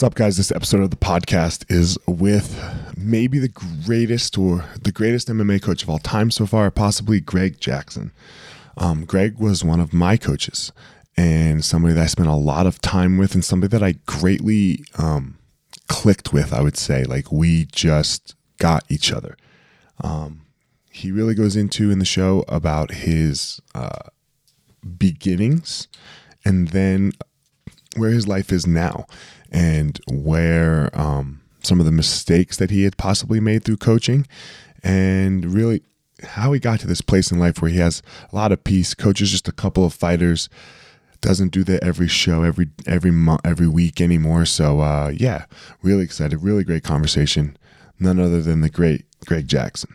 What's up, guys? This episode of the podcast is with maybe the greatest or the greatest MMA coach of all time so far, possibly Greg Jackson. Um, Greg was one of my coaches and somebody that I spent a lot of time with and somebody that I greatly um, clicked with, I would say. Like, we just got each other. Um, he really goes into in the show about his uh, beginnings and then where his life is now and where um, some of the mistakes that he had possibly made through coaching and really how he got to this place in life where he has a lot of peace coaches just a couple of fighters doesn't do that every show every every month every week anymore. So uh, yeah really excited really great conversation. None other than the great greg jackson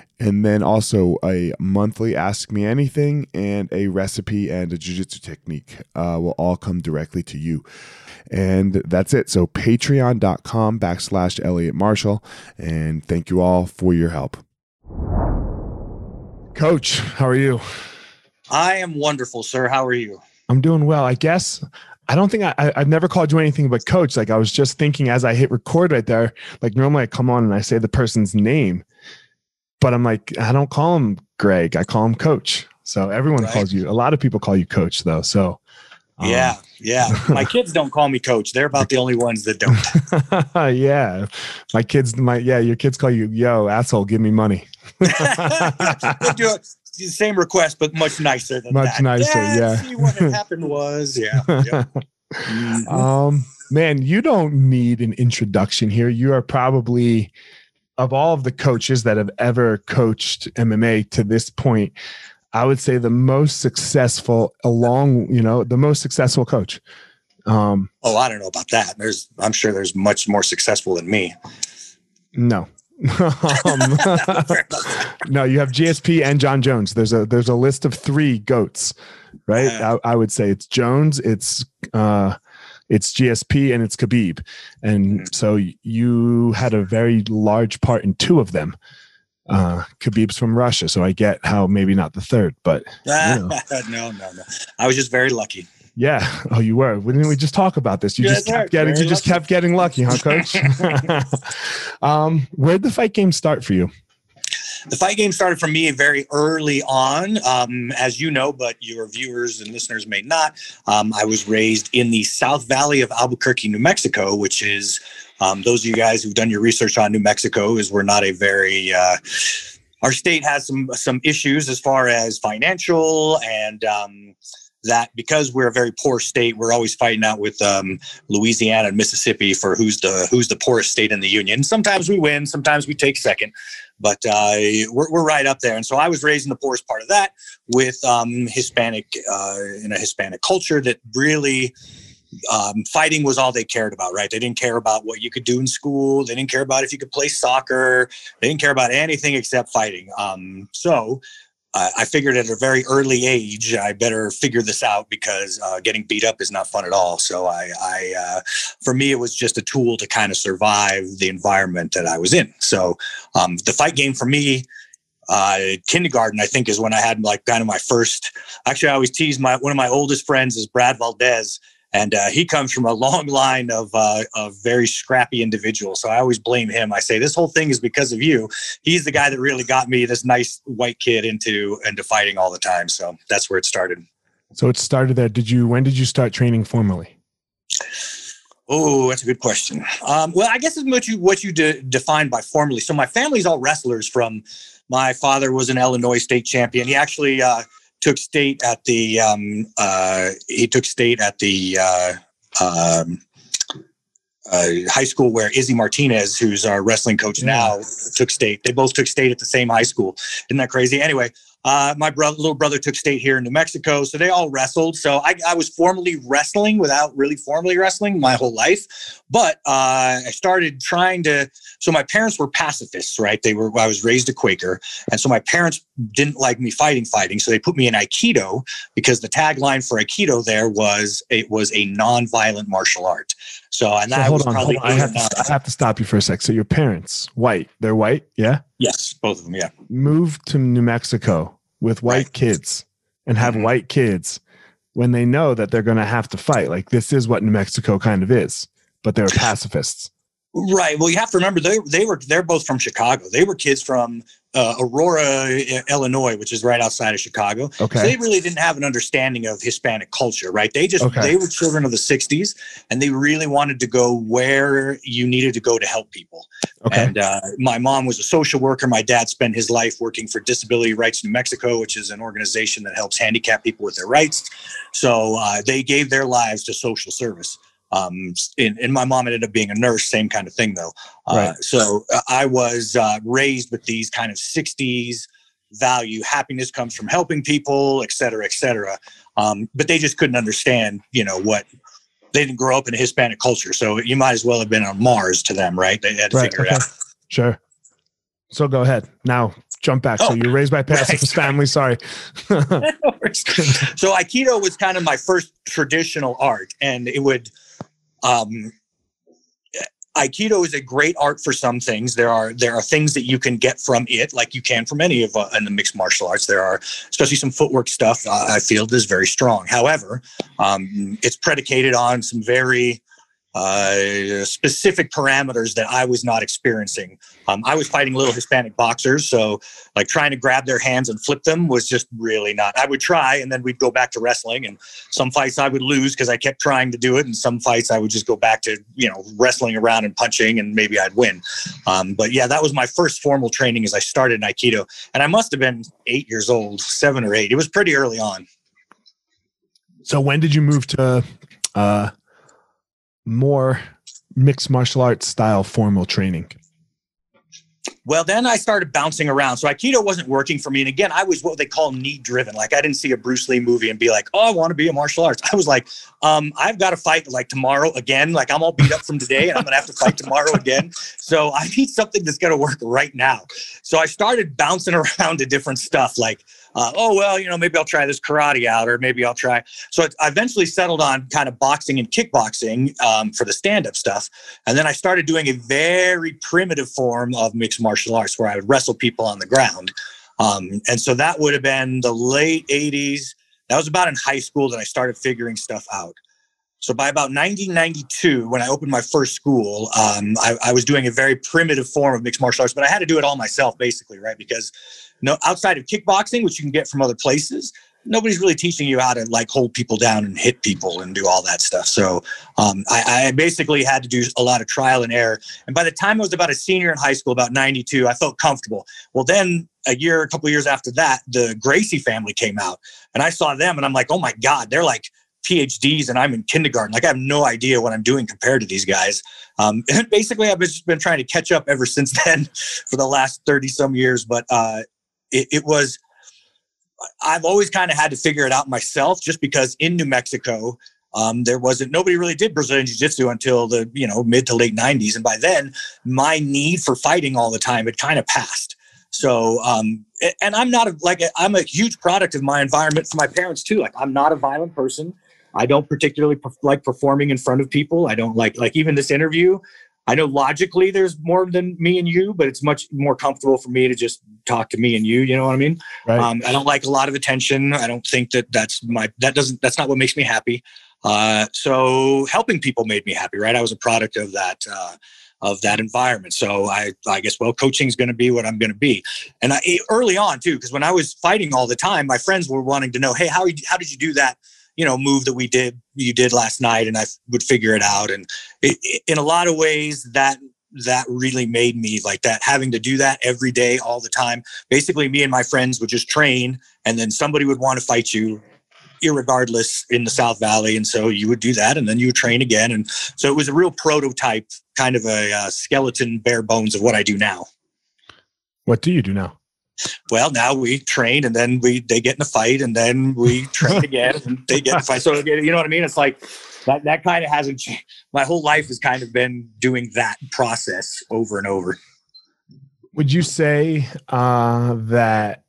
and then also a monthly ask me anything and a recipe and a jiu-jitsu technique uh, will all come directly to you. And that's it. So patreon.com backslash elliot marshall. And thank you all for your help. Coach how are you? I am wonderful sir. How are you? I'm doing well. I guess I don't think I, I've never called you anything but coach. Like I was just thinking as I hit record right there, like normally I come on and I say the person's name but I'm like, I don't call him Greg. I call him Coach. So everyone right. calls you. A lot of people call you Coach, though. So um, yeah, yeah. My kids don't call me Coach. They're about the only ones that don't. yeah, my kids. My yeah, your kids call you Yo asshole. Give me money. Same request, but much nicer than much that. nicer. Yeah. yeah. See what happened was yeah. yeah. Mm-hmm. Um, man, you don't need an introduction here. You are probably of all of the coaches that have ever coached MMA to this point, I would say the most successful along, you know, the most successful coach. Um, oh, I don't know about that. There's, I'm sure there's much more successful than me. No. um, no, you have GSP and Jon Jones. There's a there's a list of three goats, right? Uh, I, I, would say it's Jones, it's uh, it's GSP and it's Khabib. And mm-hmm. so you had a very large part in two of them. Uh, Khabib's from Russia, so I get how maybe not the third, but you know. no, no, no. I was just very lucky. Yeah. Oh, you were. Didn't we just talk about this? You just kept getting. You just kept getting lucky, huh, Coach? um, where'd the fight game start for you? The fight game started for me very early on, um, as you know, but your viewers and listeners may not. Um, I was raised in the South Valley of Albuquerque, New Mexico, which is um, those of you guys who've done your research on New Mexico, is we're not a very uh, our state has some some issues as far as financial and um, that because we're a very poor state, we're always fighting out with um, Louisiana and Mississippi for who's the who's the poorest state in the union. Sometimes we win, sometimes we take second, but uh, we're, we're right up there. And so I was raised in the poorest part of that with um, Hispanic uh, in a Hispanic culture that really um, fighting was all they cared about, right? They didn't care about what you could do in school. They didn't care about if you could play soccer. They didn't care about anything except fighting. Um, so I figured at a very early age I better figure this out because uh, getting beat up is not fun at all. So I, I uh, for me, it was just a tool to kind of survive the environment that I was in. So um, the fight game for me, uh, kindergarten, I think, is when I had like kind of my first. Actually, I always tease my one of my oldest friends is Brad Valdez and uh, he comes from a long line of uh, of very scrappy individuals. So I always blame him. I say this whole thing is because of you. He's the guy that really got me, this nice white kid, into into fighting all the time. So that's where it started. So it started there. Did you? When did you start training formally? Oh, that's a good question. Um, well, I guess it's what you what you de- define by formally. So my family's all wrestlers. From my father was an Illinois state champion. He actually uh, took state at the um, uh, he took state at the uh, um, uh, high school where Izzy Martinez, who's our wrestling coach now, took state. They both took state at the same high school. Isn't that crazy? Anyway, uh, my brother, little brother took state here in New Mexico, so they all wrestled. So I, I was formally wrestling without really formally wrestling my whole life. But uh, I started trying to. So my parents were pacifists, right? They were. I was raised a Quaker, and so my parents didn't like me fighting, fighting. So they put me in Aikido because the tagline for Aikido there was it was a non-violent martial art. So and So that hold was on, probably hold on. I have, to, I have to stop you for a sec. So your parents, white, they're white, yeah, yes, both of them, yeah. moved to New Mexico with white Right. kids and have Mhm. white kids when they know that they're going to have to fight. Like this is what New Mexico kind of is, but they're pacifists. Right. Well, you have to remember they they were they're both from Chicago. They were kids from uh, Aurora, Illinois, which is right outside of Chicago. So Okay. they really didn't have an understanding of Hispanic culture, right? They just Okay. they were children of the '60s, and they really wanted to go where you needed to go to help people. Okay. And uh, my mom was a social worker. My dad spent his life working for Disability Rights New Mexico, which is an organization that helps handicapped people with their rights. So uh, they gave their lives to social service. Um, and, and my mom ended up being a nurse, same kind of thing though. Uh, Right. So uh, I was uh, raised with these kind of 60s value. Happiness comes from helping people, et cetera, et cetera. Um, but they just couldn't understand, you know, what they didn't grow up in a Hispanic culture. So you might as well have been on Mars to them, right? They had to Right. figure Okay. it out. Sure. So go ahead. Now jump back. so Oh, you're raised by pacifist right. family. Sorry. so aikido was kind of my first traditional art and it would um aikido is a great art for some things. There are there are things that you can get from it like you can from any of uh, in the mixed martial arts. There are especially some footwork stuff uh, i feel is very strong. However um it's predicated on some very uh, specific parameters that I was not experiencing. Um, I was fighting little Hispanic boxers, so like trying to grab their hands and flip them was just really not. I would try, and then we'd go back to wrestling. And some fights I would lose because I kept trying to do it, and some fights I would just go back to you know wrestling around and punching, and maybe I'd win. Um, but yeah, that was my first formal training as I started in Aikido, and I must have been eight years old, seven or eight. It was pretty early on. so when did you move to uh, more mixed martial arts style formal training? Well, then I started bouncing around. So Aikido wasn't working for me. And again, I was what they call need driven. Like I didn't see a Bruce Lee movie and be like, oh, I want to be a martial arts. I was like, um, I've got to fight like tomorrow again. Like I'm all beat up from today and I'm going to have to fight tomorrow again. So I need something that's going to work right now. So I started bouncing around to different stuff like, uh, oh, well, you know, maybe I'll try this karate out or maybe I'll try. So I eventually settled on kind of boxing and kickboxing um, for the stand up stuff. And then I started doing a very primitive form of mixed martial arts where I would wrestle people on the ground. Um, and so that would have been the late 80s. That was about in high school that I started figuring stuff out. So by about 1992, when I opened my first school, um, I, I was doing a very primitive form of mixed martial arts, but I had to do it all myself, basically, right? Because no, outside of kickboxing, which you can get from other places, nobody's really teaching you how to like hold people down and hit people and do all that stuff. So um, I, I basically had to do a lot of trial and error. And by the time I was about a senior in high school, about 92, I felt comfortable. Well, then a year, a couple years after that, the Gracie family came out and I saw them and I'm like, oh my God, they're like PhDs and I'm in kindergarten. Like I have no idea what I'm doing compared to these guys. Um, and basically, I've just been trying to catch up ever since then for the last 30 some years. But uh, it, it was, I've always kind of had to figure it out myself just because in New Mexico, um, there wasn't nobody really did Brazilian Jiu Jitsu until the you know mid to late 90s, and by then my need for fighting all the time had kind of passed. So, um, and I'm not a, like I'm a huge product of my environment for my parents too. Like I'm not a violent person. I don't particularly perf- like performing in front of people. I don't like like even this interview. I know logically there's more than me and you, but it's much more comfortable for me to just talk to me and you. You know what I mean? Right. Um, I don't like a lot of attention. I don't think that that's my that doesn't that's not what makes me happy. Uh, so helping people made me happy, right? I was a product of that. Uh, of that environment. So I, I guess, well, coaching is going to be what I'm going to be. And I, early on too, because when I was fighting all the time, my friends were wanting to know, hey, how, how did you do that? You know, move that we did, you did last night, and I would figure it out. And it, it, in a lot of ways, that that really made me like that having to do that every day all the time. Basically me and my friends would just train and then somebody would want to fight you irregardless in the south valley. And so you would do that and then you would train again. And so it was a real prototype kind of a uh, skeleton bare bones of what i do now. What do you do now well now we train and then we they get in a fight and then we train again and they get in a fight so you know what i mean it's like that that kind of hasn't changed. My whole life has kind of been doing that process over and over. Would you say uh, that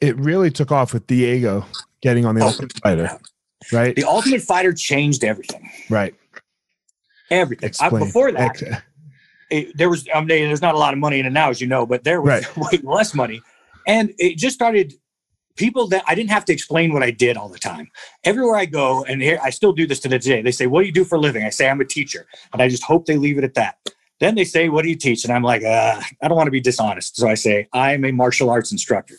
it really took off with Diego getting on the oh, Ultimate Fighter? Right. The Ultimate Fighter changed everything. Right. Everything. I, before that, Ex- it, there was. I mean, there's not a lot of money in it now, as you know, but there was right. way less money, and it just started people that I didn't have to explain what I did all the time. Everywhere I go, and here I still do this to this day. They say, "What do you do for a living?" I say, "I'm a teacher," and I just hope they leave it at that. Then they say, "What do you teach?" And I'm like, uh, "I don't want to be dishonest," so I say, "I'm a martial arts instructor."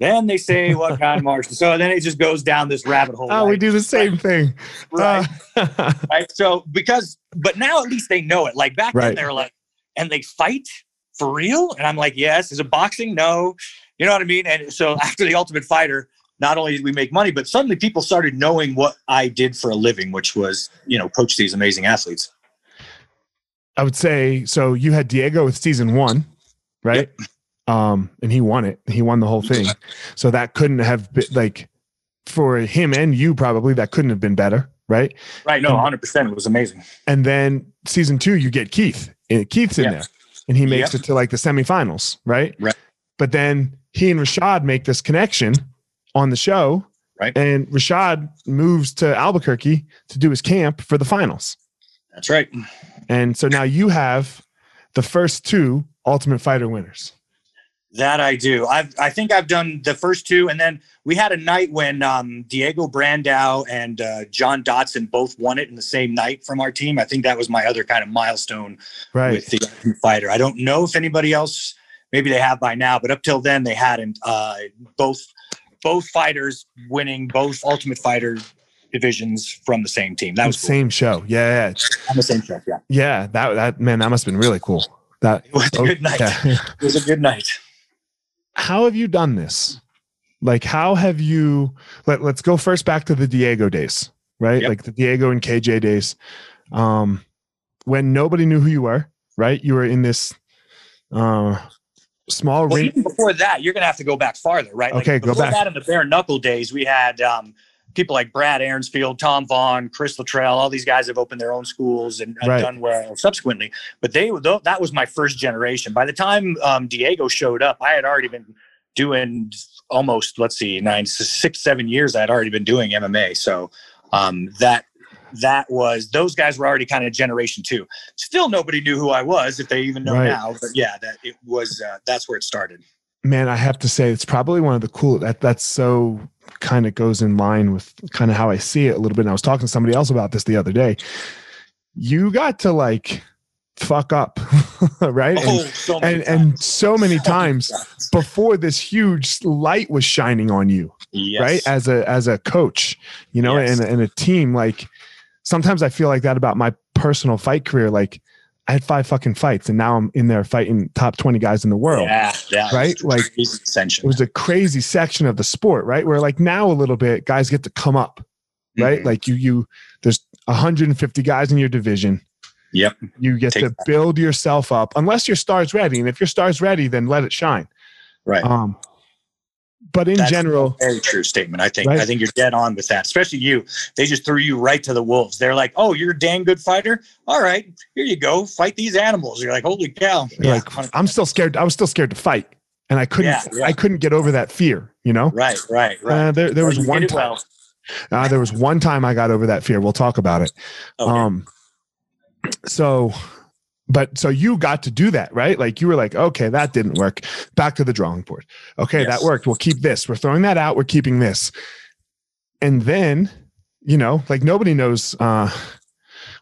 Then they say, "What kind of martial?" So then it just goes down this rabbit hole. Oh, right? we do the same right. thing, right? Uh. right. So because, but now at least they know it. Like back right. then, they're like, and they fight for real, and I'm like, "Yes." Is it boxing? No. You know what I mean? And so after the Ultimate Fighter, not only did we make money, but suddenly people started knowing what I did for a living, which was, you know, coach these amazing athletes. I would say so. You had Diego with season one, right? Yep. Um, and he won it. He won the whole thing. So that couldn't have been like for him and you probably that couldn't have been better, right? Right. No, hundred percent. It was amazing. And then season two, you get Keith. Keith's in yep. there, and he makes yep. it to like the semifinals, right? Right. But then he and Rashad make this connection on the show. Right. And Rashad moves to Albuquerque to do his camp for the finals. That's right. And so now you have the first two Ultimate Fighter winners. That I do. I've I think I've done the first two, and then we had a night when um, Diego Brandao and uh, John Dodson both won it in the same night from our team. I think that was my other kind of milestone right. with the fighter. I don't know if anybody else maybe they have by now, but up till then they hadn't. Uh, both both fighters winning both Ultimate Fighter divisions from the same team. That was cool. same show. Yeah, yeah. On the same show. Yeah. Yeah. That that man, that must have been really cool. That it was a good night. Yeah. it was a good night. How have you done this? Like, how have you? Let Let's go first back to the Diego days, right? Yep. Like the Diego and KJ days, um, when nobody knew who you were. Right? You were in this uh, small well, ring. before that, you're going to have to go back farther, right? Okay, like go back. That in the bare knuckle days, we had um, people like Brad Aaronsfield, Tom Vaughn, Chris Luttrell. All these guys have opened their own schools and, right. done well subsequently. But they though that was my first generation. By the time um, Diego showed up, I had already been doing almost let's see nine six seven years. I had already been doing MMA. So um, that that was those guys were already kind of generation two. Still, nobody knew who I was, if they even know right. now. But yeah, that it was. Uh, that's where it started. Man, I have to say, it's probably one of the cool. That that's so kind of goes in line with kind of how I see it a little bit. And I was talking to somebody else about this the other day. You got to like fuck up, right? Oh, and, so and, and, so many times before this huge light was shining on you, yes. right? As a as a coach, you know, yes. and, and a team like sometimes I feel like that about my personal fight career. Like I had five fucking fights and now I'm in there fighting top 20 guys in the world. Yeah. yeah right. Like it was a crazy section of the sport, right? Where like now a little bit guys get to come up, right? Mm-hmm. Like you, you, there's 150 guys in your division. Yep. You get Take to that. build yourself up unless your star's ready. And if your star's ready, then let it shine. Right. Um, but in That's general, very true statement. I think right? I think you're dead on with that. Especially you, they just threw you right to the wolves. They're like, "Oh, you're a dang good fighter. All right, here you go, fight these animals." You're like, "Holy cow!" Yeah, like, I'm still scared. I was still scared to fight, and I couldn't. Yeah, yeah. I couldn't get over that fear. You know. Right. Right. Right. Uh, there, there was one time. Well. Uh, there was one time I got over that fear. We'll talk about it. Okay. Um. So but so you got to do that, right? Like you were like, okay, that didn't work. Back to the drawing board. Okay, yes. that worked. We'll keep this. We're throwing that out. We're keeping this. And then you know, like nobody knows. Uh,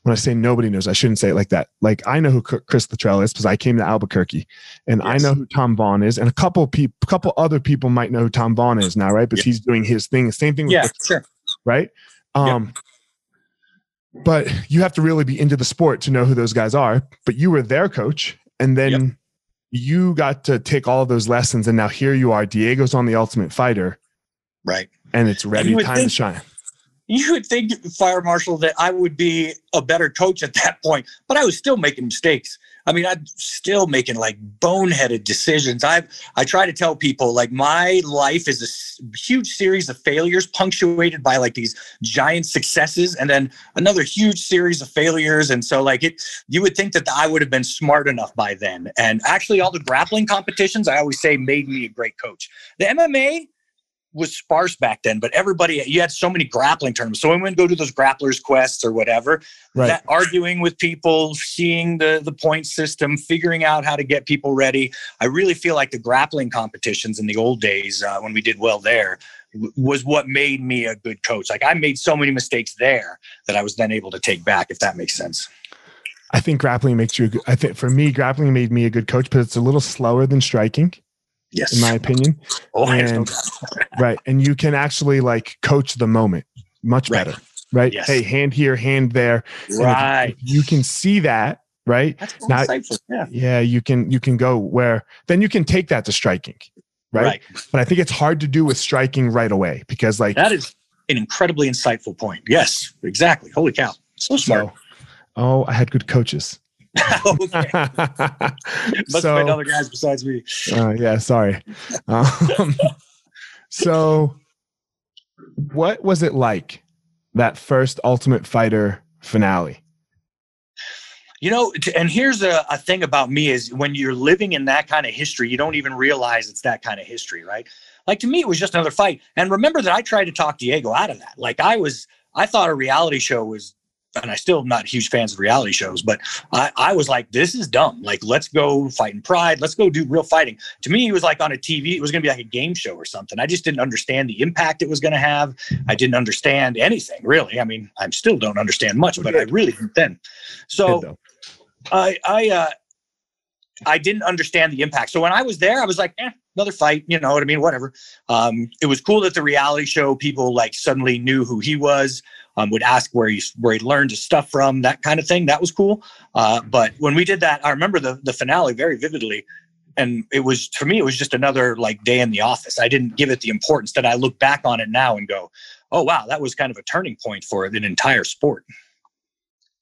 when I say nobody knows, I shouldn't say it like that. Like I know who Chris Luttrell is because I came to Albuquerque, and yes. I know who Tom Vaughn is, and a couple people, a couple other people might know who Tom Vaughn is now, right? Because he's doing his thing. Same thing. With yeah, sure. Right. Um, but you have to really be into the sport to know who those guys are. But you were their coach, and then yep. you got to take all of those lessons, and now here you are. Diego's on the Ultimate Fighter, right? And it's ready, time think, to shine. You would think, Fire Marshal, that I would be a better coach at that point, but I was still making mistakes. I mean, I'm still making like boneheaded decisions. I I try to tell people like my life is a huge series of failures punctuated by like these giant successes and then another huge series of failures. And so like it, you would think that I would have been smart enough by then. And actually, all the grappling competitions, I always say, made me a great coach. The MMA was sparse back then, but everybody you had so many grappling terms. So when we would go to those grapplers quests or whatever, right. that arguing with people, seeing the the point system, figuring out how to get people ready. I really feel like the grappling competitions in the old days uh, when we did well there w- was what made me a good coach. Like I made so many mistakes there that I was then able to take back, if that makes sense. I think grappling makes you. I think for me, grappling made me a good coach, but it's a little slower than striking. Yes. In my opinion. Oh, and, right. And you can actually like coach the moment much better. Right. right? Yes. Hey, hand here, hand there. Right. you can see that, right? That's now, yeah. yeah, you can you can go where then you can take that to striking. Right? right. But I think it's hard to do with striking right away because like that is an incredibly insightful point. Yes, exactly. Holy cow. So smart. So, oh, I had good coaches. Okay. Must so, have been other guys besides me. Uh, yeah, sorry. Um, so, what was it like that first Ultimate Fighter finale? You know, and here's a, a thing about me is when you're living in that kind of history, you don't even realize it's that kind of history, right? Like to me, it was just another fight. And remember that I tried to talk Diego out of that. Like I was, I thought a reality show was and I still am not huge fans of reality shows, but I, I was like, this is dumb. Like, let's go fight in pride. Let's go do real fighting. To me, it was like on a TV, it was going to be like a game show or something. I just didn't understand the impact it was going to have. I didn't understand anything really. I mean, I still don't understand much, but I really didn't then. So I, I, uh, I didn't understand the impact. So when I was there, I was like, eh, another fight, you know what I mean? Whatever. Um, it was cool that the reality show people like suddenly knew who he was um, would ask where he where he learned his stuff from, that kind of thing. That was cool. Uh, but when we did that, I remember the the finale very vividly, and it was for me it was just another like day in the office. I didn't give it the importance that I look back on it now and go, oh wow, that was kind of a turning point for an entire sport.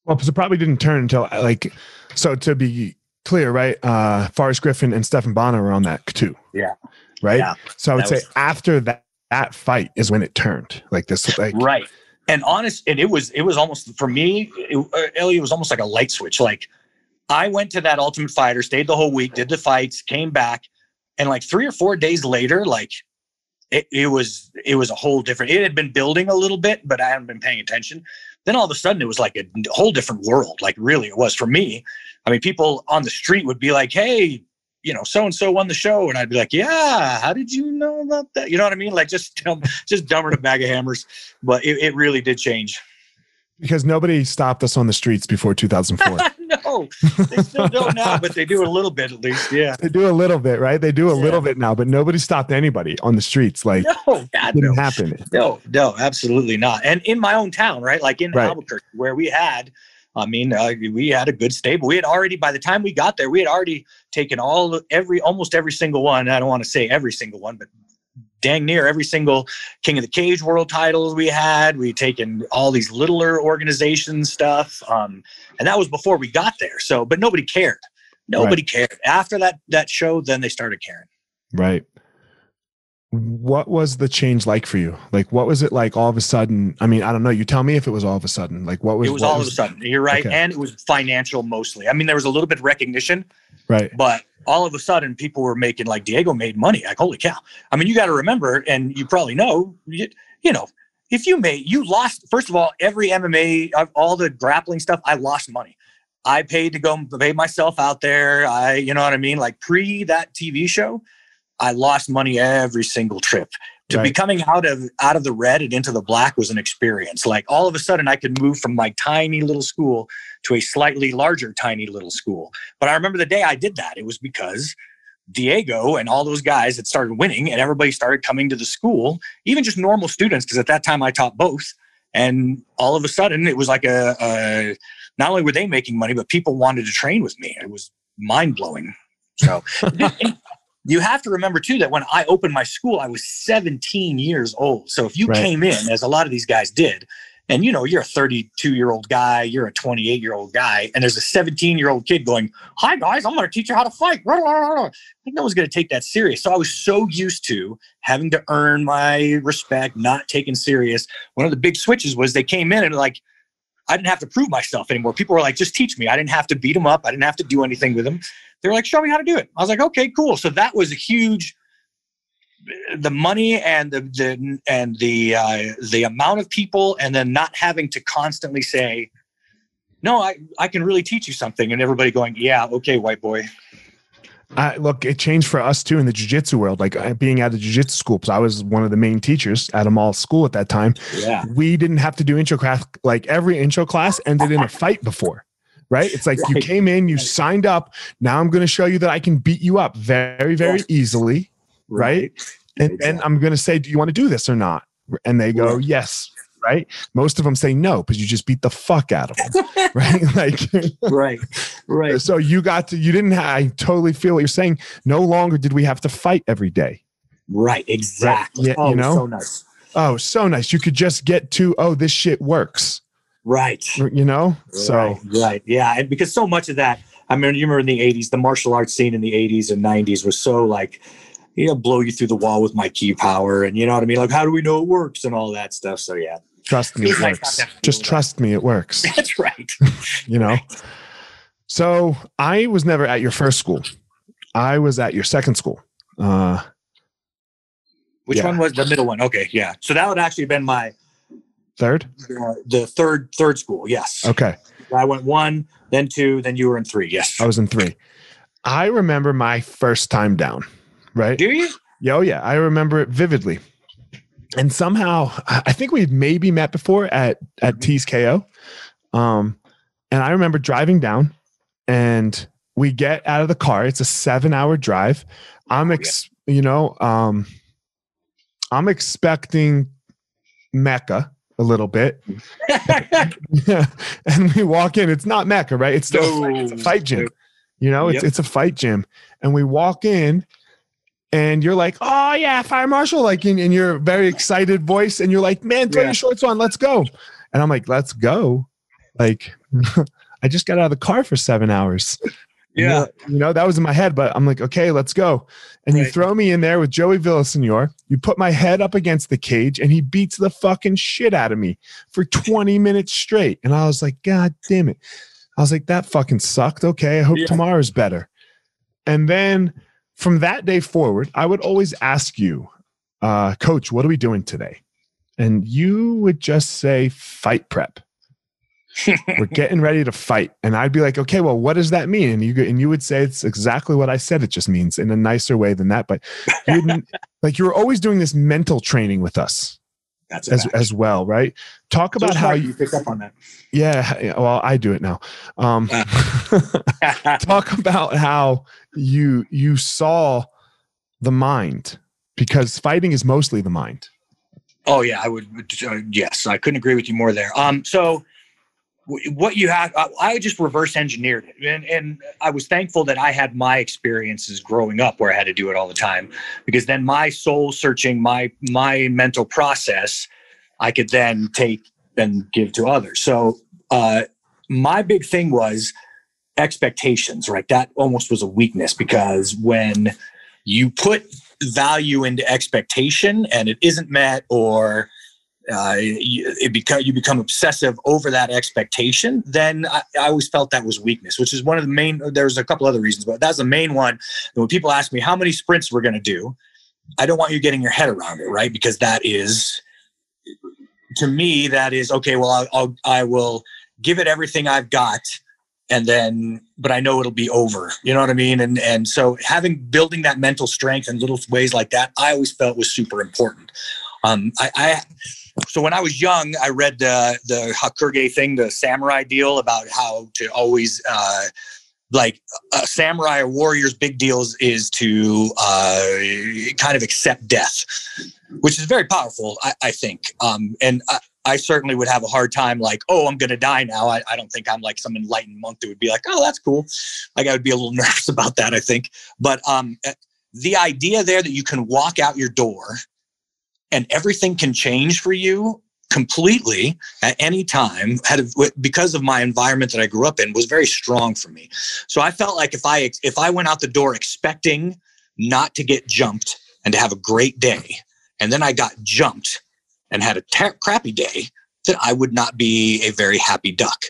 Well, because it probably didn't turn until like so to be clear, right? Uh Forrest Griffin and Stephan Bonnar were on that too. Yeah. Right. Yeah. So I would say after that that fight is when it turned like this like right and honest and it was it was almost for me it, uh, Elliot was almost like a light switch like I went to that Ultimate Fighter, stayed the whole week, did the fights, came back, and like three or four days later, like it, it was it was a whole different. It had been building a little bit, but I hadn't been paying attention. Then all of a sudden, it was like a whole different world. Like really, it was for me. I mean, people on the street would be like, "Hey, you know, so and so won the show, and I'd be like, yeah, how did you know about that? You know what I mean? Like just dumb, just dumber than a bag of hammers. But it, it really did change. Because nobody stopped us on the streets before 2004. no, they still don't now, but they do a little bit at least. Yeah, they do a little bit, right? They do a yeah. little bit now, but nobody stopped anybody on the streets. Like, no, God, didn't no. happen. No, no, absolutely not. And in my own town, right, like in right. Albuquerque, where we had I mean, uh, we had a good stable. We had already, by the time we got there, we had already taken all, every, almost every single one. I don't want to say every single one, but dang near every single King of the Cage world titles we had. We'd taken all these littler organization stuff. Um, and that was before we got there. So, but nobody cared. Nobody right. cared. After that, that show, then they started caring. Right what was the change like for you? Like, what was it like all of a sudden? I mean, I don't know. You tell me if it was all of a sudden. Like, what was it? Was all was, of a sudden. You're right, okay. and it was financial mostly. I mean, there was a little bit of recognition, right? But all of a sudden, people were making like Diego made money. Like, holy cow! I mean, you got to remember, and you probably know, you, you know, if you made, you lost. First of all, every MMA, all the grappling stuff, I lost money. I paid to go pay myself out there. I, you know what I mean? Like pre that TV show, I lost money every single trip. To Right. be coming out of out of the red and into the black was an experience. Like all of a sudden, I could move from my tiny little school to a slightly larger, tiny little school. But I remember the day I did that. It was because Diego and all those guys had started winning, and everybody started coming to the school, even just normal students, because at that time I taught both. And all of a sudden, it was like a, a not only were they making money, but people wanted to train with me. It was mind blowing. So you have to remember too that when I opened my school, I was 17 years old. So if you Right. came in, as a lot of these guys did, and you know, you're a 32 year old guy, you're a 28 year old guy, and there's a 17 year old kid going, Hi guys, I'm going to teach you how to fight. I think no one's going to take that serious. So I was so used to having to earn my respect, not taken serious. One of the big switches was they came in and like, I didn't have to prove myself anymore. People were like, just teach me. I didn't have to beat them up. I didn't have to do anything with them. They were like, show me how to do it. I was like, okay, cool. So that was a huge, the money and the, the and the uh, the amount of people, and then not having to constantly say, no, I I can really teach you something, and everybody going, yeah, okay, white boy. I, look, it changed for us too in the jujitsu world. Like uh, being at a jujitsu school, because I was one of the main teachers at a mall school at that time. Yeah, We didn't have to do intro class. Like every intro class ended in a fight before, right? It's like you came in, you Right. signed up. Now I'm going to show you that I can beat you up very, very easily, right? And, and Exactly. I'm going to say, do you want to do this or not? And they go, Right. yes. Right. Most of them say no because you just beat the fuck out of them. right. Like, right, right. so you got to, you didn't, ha- I totally feel what you're saying. No longer did we have to fight every day. Right, exactly. Yeah, oh, you know? so nice. Oh, so nice. You could just get to, oh, this shit works. Right. You know? So, right, right, yeah, and because so much of that, I mean, you remember in the '80s, the martial arts scene in the '80s and '90s was so like, you know, blow you through the wall with my ki power, and you know what I mean, like, how do we know it works and all that stuff. So yeah, trust me, it works. not to have to Just trust me, it works. that's right. You know? So I was never at your first school. I was at your second school. Uh, Which Yeah. one was the middle one? Okay, yeah. So that would actually have been my third? uh, the third third school. Yes, Okay. I went one, then two, then you were in three. Yes. I was in three. I remember my first time down, right? Do you? Yeah, oh yeah, I remember it vividly. And somehow, I think we've maybe met before at at T's KO. Um, and I remember driving down, and we get out of the car. It's a seven-hour drive. I'm, ex- you know, um, I'm expecting Mecca a little bit, and we walk in. It's not Mecca, right? It's still a fight- it's a fight gym. You know, it's Yep. it's a fight gym, and we walk in, and you're like, "Oh yeah, fire marshal!" Like in, in your very excited voice, and you're like, "Man, throw Yeah. your shorts on, let's go." And I'm like, "Let's go!" Like, I just got out of the car for seven hours. Yeah. you know that was in my head, but I'm like, "Okay, let's go." And you throw me in there with Joey Villasenor. You put my head up against the cage, and he beats the fucking shit out of me for 20 minutes straight. And I was like, "God damn it!" I was like, "That fucking sucked." Okay, I hope Yeah. tomorrow's better. And then from that day forward, I would always ask you, uh, Coach, what are we doing today? And you would just say, fight prep. We're getting ready to fight. And I'd be like, okay, well, what does that mean? And you and you would say it's exactly what I said it just means in a nicer way than that. But you like you were always doing this mental training with us That's as as well, right? Talk So about how you you picked up on that. yeah, well, I do it now. Um talk about how you you saw the mind because fighting is mostly the mind Oh yeah, I would. Uh, yes, I couldn't agree with you more there. Um, so what you have I, just reverse engineered it, and and I was thankful that I had my experiences growing up where I had to do it all the time, because then my soul searching, my my mental process, I could then take and give to others. So uh, my big thing was expectations. Right, that almost was a weakness because when you put value into expectation and it isn't met or uh, you, it become you become obsessive over that expectation, then I, I always felt that was weakness, which is one of the main. There's a couple other reasons, but that's the main one. When people ask me how many sprints we're going to do, I don't want you getting your head around it, right? Because that is, to me, that is okay. Well, I'll, I'll I will give it everything I've got and then but I know it'll be over. You know what I mean? And and so having building that mental strength in little ways like that, I always felt was super important. Um, I, I so when I was young, I read the the Hagakure thing, the samurai deal about how to always uh, like a samurai or warrior's big deals is to uh, kind of accept death, which is very powerful, I, I think. Um, and I, I, certainly would have a hard time, like, oh, I'm going to die now. I, I, don't think I'm like some enlightened monk that would be like, oh, that's cool. Like, I would be a little nervous about that, I think. But um, eh, the idea there that you can walk out your door and everything can change for you completely at any time had because of my environment that I grew up in was very strong for me. So I felt like if I if I went out the door expecting not to get jumped and to have a great day and then I got jumped and had a ter- crappy day that I would not be a very happy duck.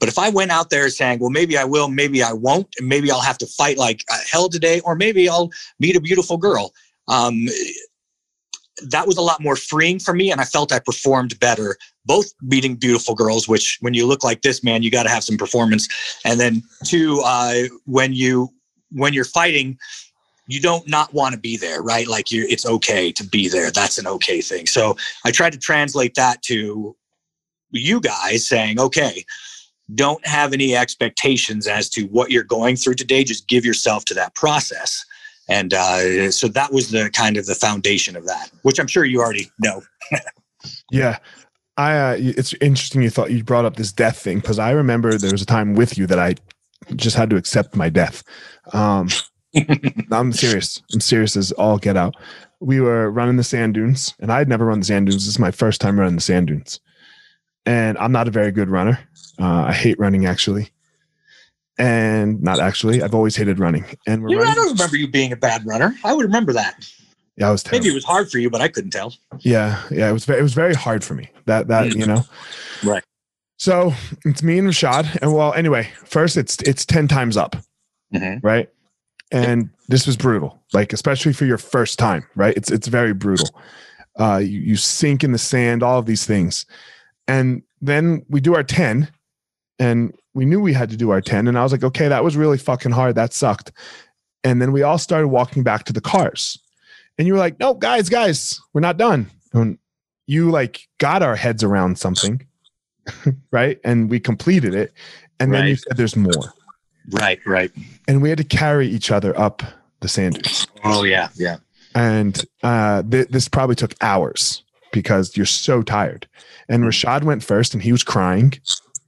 But if I went out there saying, well, maybe I will, maybe I won't, and maybe I'll have to fight like hell today, or maybe I'll meet a beautiful girl, um, that was a lot more freeing for me and i felt i performed better. Both meeting beautiful girls which when you look like this man you got to have some performance. And then two uh, when you when you're fighting you don't not want to be there right? Like you it's okay to be there. That's an okay thing. So i tried to translate that to you guys saying okay don't have any expectations as to what you're going through today. Just give yourself to that process and uh, so that was the kind of the foundation of that which i'm sure you already know. Yeah. I uh, it's interesting you thought you brought up this death thing because i remember there was a time with you that i just had to accept my death. Um i'm serious. I'm serious as all get out. We were running the sand dunes and i had never run the sand dunes. This is my first time running the sand dunes. And i'm not a very good runner. Uh, i hate running actually and not actually. I've always hated running. And we're you know, I don't remember you being a bad runner. I would remember that. Yeah, I was terrible. maybe it was hard for you, but I couldn't tell. Yeah, yeah, it was. Very, it was very hard for me. That that you know, right. So it's me and Rashad, and well, anyway, first it's it's ten times up, mm-hmm. right? And this was brutal, like especially for your first time, right? It's it's very brutal. Uh, you, you sink in the sand, all of these things, and then we do our ten, and we knew we had to do our 10 and i was like okay that was really fucking hard. That sucked. And then we all started walking back to the cars. And you were like no guys guys we're not done. And you like got our heads around something right? And we completed it. And right. then you said there's more. Right right. And we had to carry each other up the sand dunes oh yeah yeah. And uh, th- this probably took hours because you're so tired. And mm-hmm. rashad went first and he was crying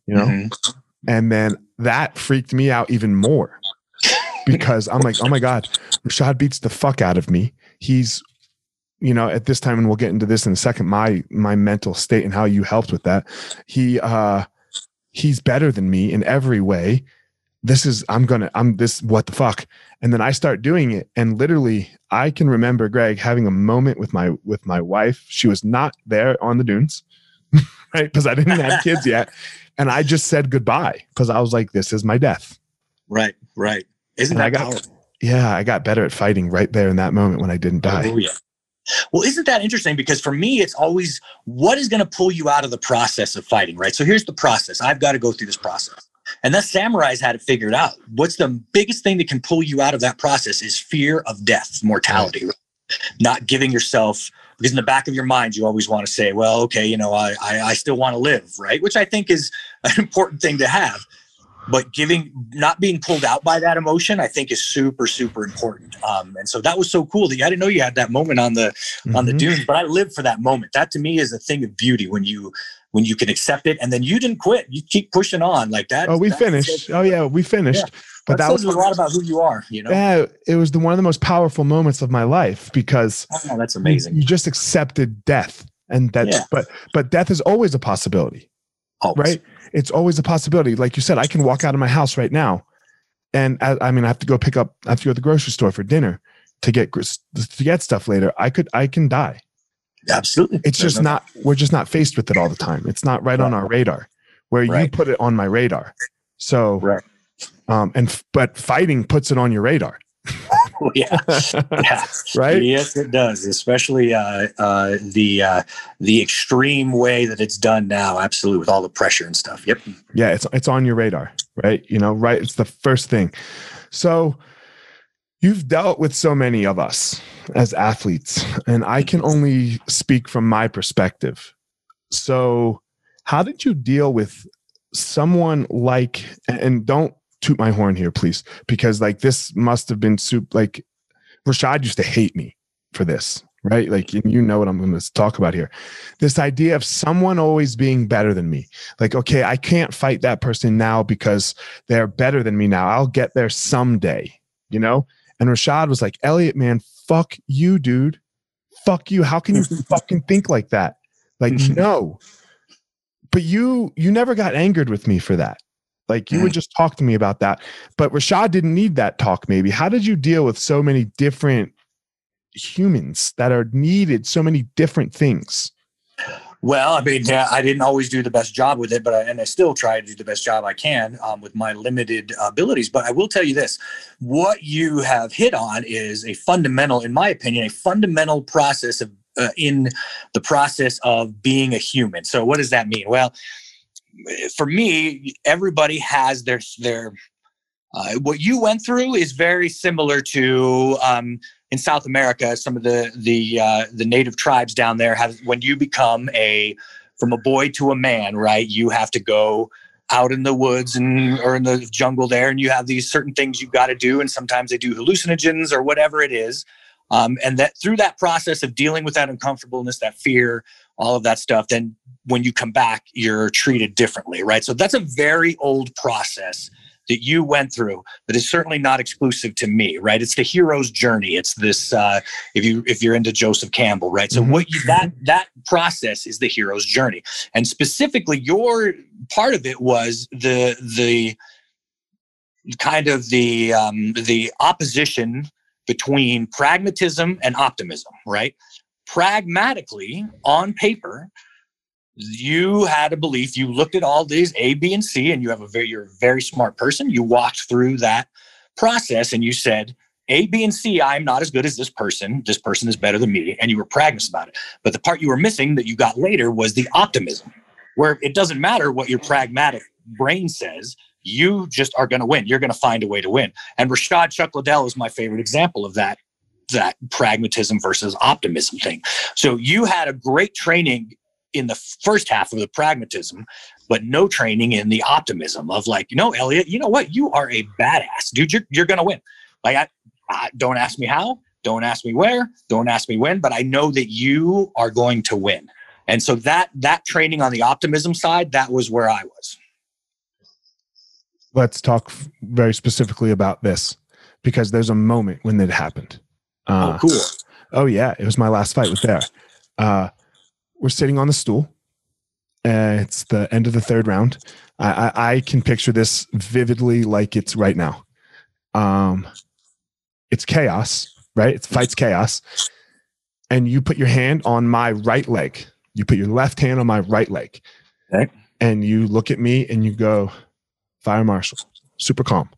you know mm-hmm. And then that freaked me out even more because I'm like, oh my God, Rashad beats the fuck out of me. He's, you know, at this time, and we'll get into this in a second, my my mental state and how you helped with that. He uh he's better than me in every way. This is I'm gonna I'm this what the fuck. And then I start doing it. And literally I can remember Greg having a moment with my with my wife. She was not there on the dunes. right? Because I didn't have kids yet. And I just said goodbye because I was like, this is my death. Right, right. Isn't and that I got, powerful? Yeah, I got better at fighting right there in that moment when I didn't die. Oh, yeah. Well, isn't that interesting? Because for me, it's always what is going to pull you out of the process of fighting, right? So here's the process. I've got to go through this process. And that samurais had it figured out. What's the biggest thing that can pull you out of that process is fear of death, mortality, right. not giving yourself because in the back of your mind you always want to say well okay you know i i, I still want to live right? Which i think is an important thing to have. But giving not being pulled out by that emotion i think is super super important. Um, and so that was so cool that you, i didn't know you had that moment on the mm-hmm. on the mm-hmm. dunes but i lived for that moment. That to me is a thing of beauty when you when you can accept it and then you didn't quit. You keep pushing on like that. Oh we finished. Oh yeah we finished. Yeah. But that, that was a lot about who you are you know yeah it was the one of the most powerful moments of my life because oh, that's amazing you, you just accepted death and that yeah. but but death is always a possibility always. right it's always a possibility like you said i can walk out of my house right now and I, I mean i have to go pick up i have to go to the grocery store for dinner to get to get stuff later i could i can die Absolutely. It's just not, we're just not faced with it all the time. It's not right, right. on our radar where right. you put it on my radar. So, right. Um, and, but fighting puts it on your radar. oh, yeah. yeah. right. Yes, it does. Especially, uh, uh, the, uh, the extreme way that it's done now. Absolutely. With all the pressure and stuff. Yep. Yeah. It's, it's on your radar. right? You know, right? It's the first thing. So you've dealt with so many of us as athletes, and I can only speak from my perspective. So, how did you deal with someone like, and don't toot my horn here, please, because like this must have been soup. Like Rashad used to hate me for this, right? Like you know what I'm going to talk about here. This idea of someone always being better than me. Like, okay, I can't fight that person now because they're better than me now. I'll get there someday, you know? And Rashad was like, Elliot, man, fuck you, dude. Fuck you. How can you fucking think like that? Like, no. But you you never got angered with me for that. Like you would just talk to me about that. But Rashad didn't need that talk, maybe. How did you deal with so many different humans that are needed, so many different things? Well, I mean, yeah, I didn't always do the best job with it, but I, and I still try to do the best job I can um, with my limited abilities. But I will tell you this: what you have hit on is a fundamental, in my opinion, a fundamental process of uh, in the process of being a human. So, what does that mean? Well, for me, everybody has their their uh, what you went through is very similar to um, in South America, some of the the uh, the native tribes down there have when you become a from a boy to a man, right? You have to go out in the woods and or in the jungle there, and you have these certain things you've got to do, and sometimes they do hallucinogens or whatever it is. Um, and that through that process of dealing with that uncomfortableness, that fear, all of that stuff, then when you come back, you're treated differently, right? So that's a very old process that you went through that is certainly not exclusive to me right? It's the hero's journey. It's this uh, if you if you're into joseph campbell right? So mm-hmm. what you that that process is the hero's journey. And specifically your part of it was the the kind of the um, the opposition between pragmatism and optimism right pragmatically on paper you had a belief you looked at all these a b and c and you have a very you're a very smart person. You walked through that process and you said a b and c i'm not as good as this person. This person is better than me. And you were pragmatic about it. But the part you were missing that you got later was the optimism where it doesn't matter what your pragmatic brain says you just are going to win. You're going to find a way to win. And rashad chuck liddell is my favorite example of that that pragmatism versus optimism thing so you had a great training in the first half of the pragmatism, but no training in the optimism of like, you know, Elliot, you know what? You are a badass, dude. You're, you're going to win. Like, I, I, don't ask me how, don't ask me where, don't ask me when, but I know that you are going to win. And so that, that training on the optimism side, that was where I was. Let's talk very specifically about this because there's a moment when it happened. Uh, oh, cool. Oh yeah. It was my last fight with there. Uh, we're sitting on the stool. Uh, it's the end of the third round. I, I, I, can picture this vividly like it's right now. Um, it's chaos, right? It's fights chaos. And you put your hand on my right leg. You put your left hand on my right leg. Okay. And you look at me and you go, Fire Marshal, super calm.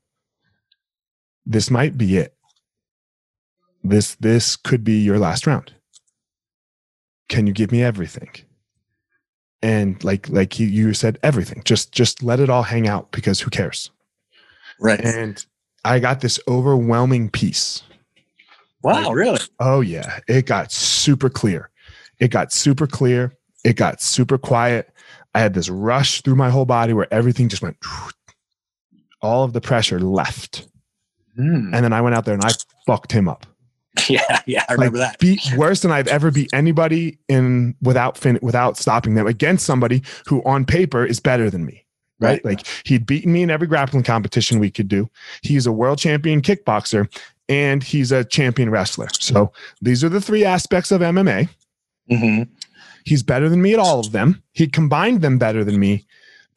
This might be it. This this could be your last round. Can you give me everything? And like like you, you said everything. Just just let it all hang out because who cares? Right. And i got this overwhelming peace. Wow like, really? oh yeah. It got super clear. It got super clear. It got super quiet. I had this rush through my whole body where everything just went all of the pressure left. Mm. and then i went out there and i fucked him up Yeah, yeah, I remember like, that. Beat worse than I've ever beat anybody in without fin- without stopping them against somebody who on paper is better than me. Right? right? Like he'd beaten me in every grappling competition we could do. He's a world champion kickboxer and he's a champion wrestler. So these are the three aspects of MMA. Mm-hmm. He's better than me at all of them. He combined them better than me.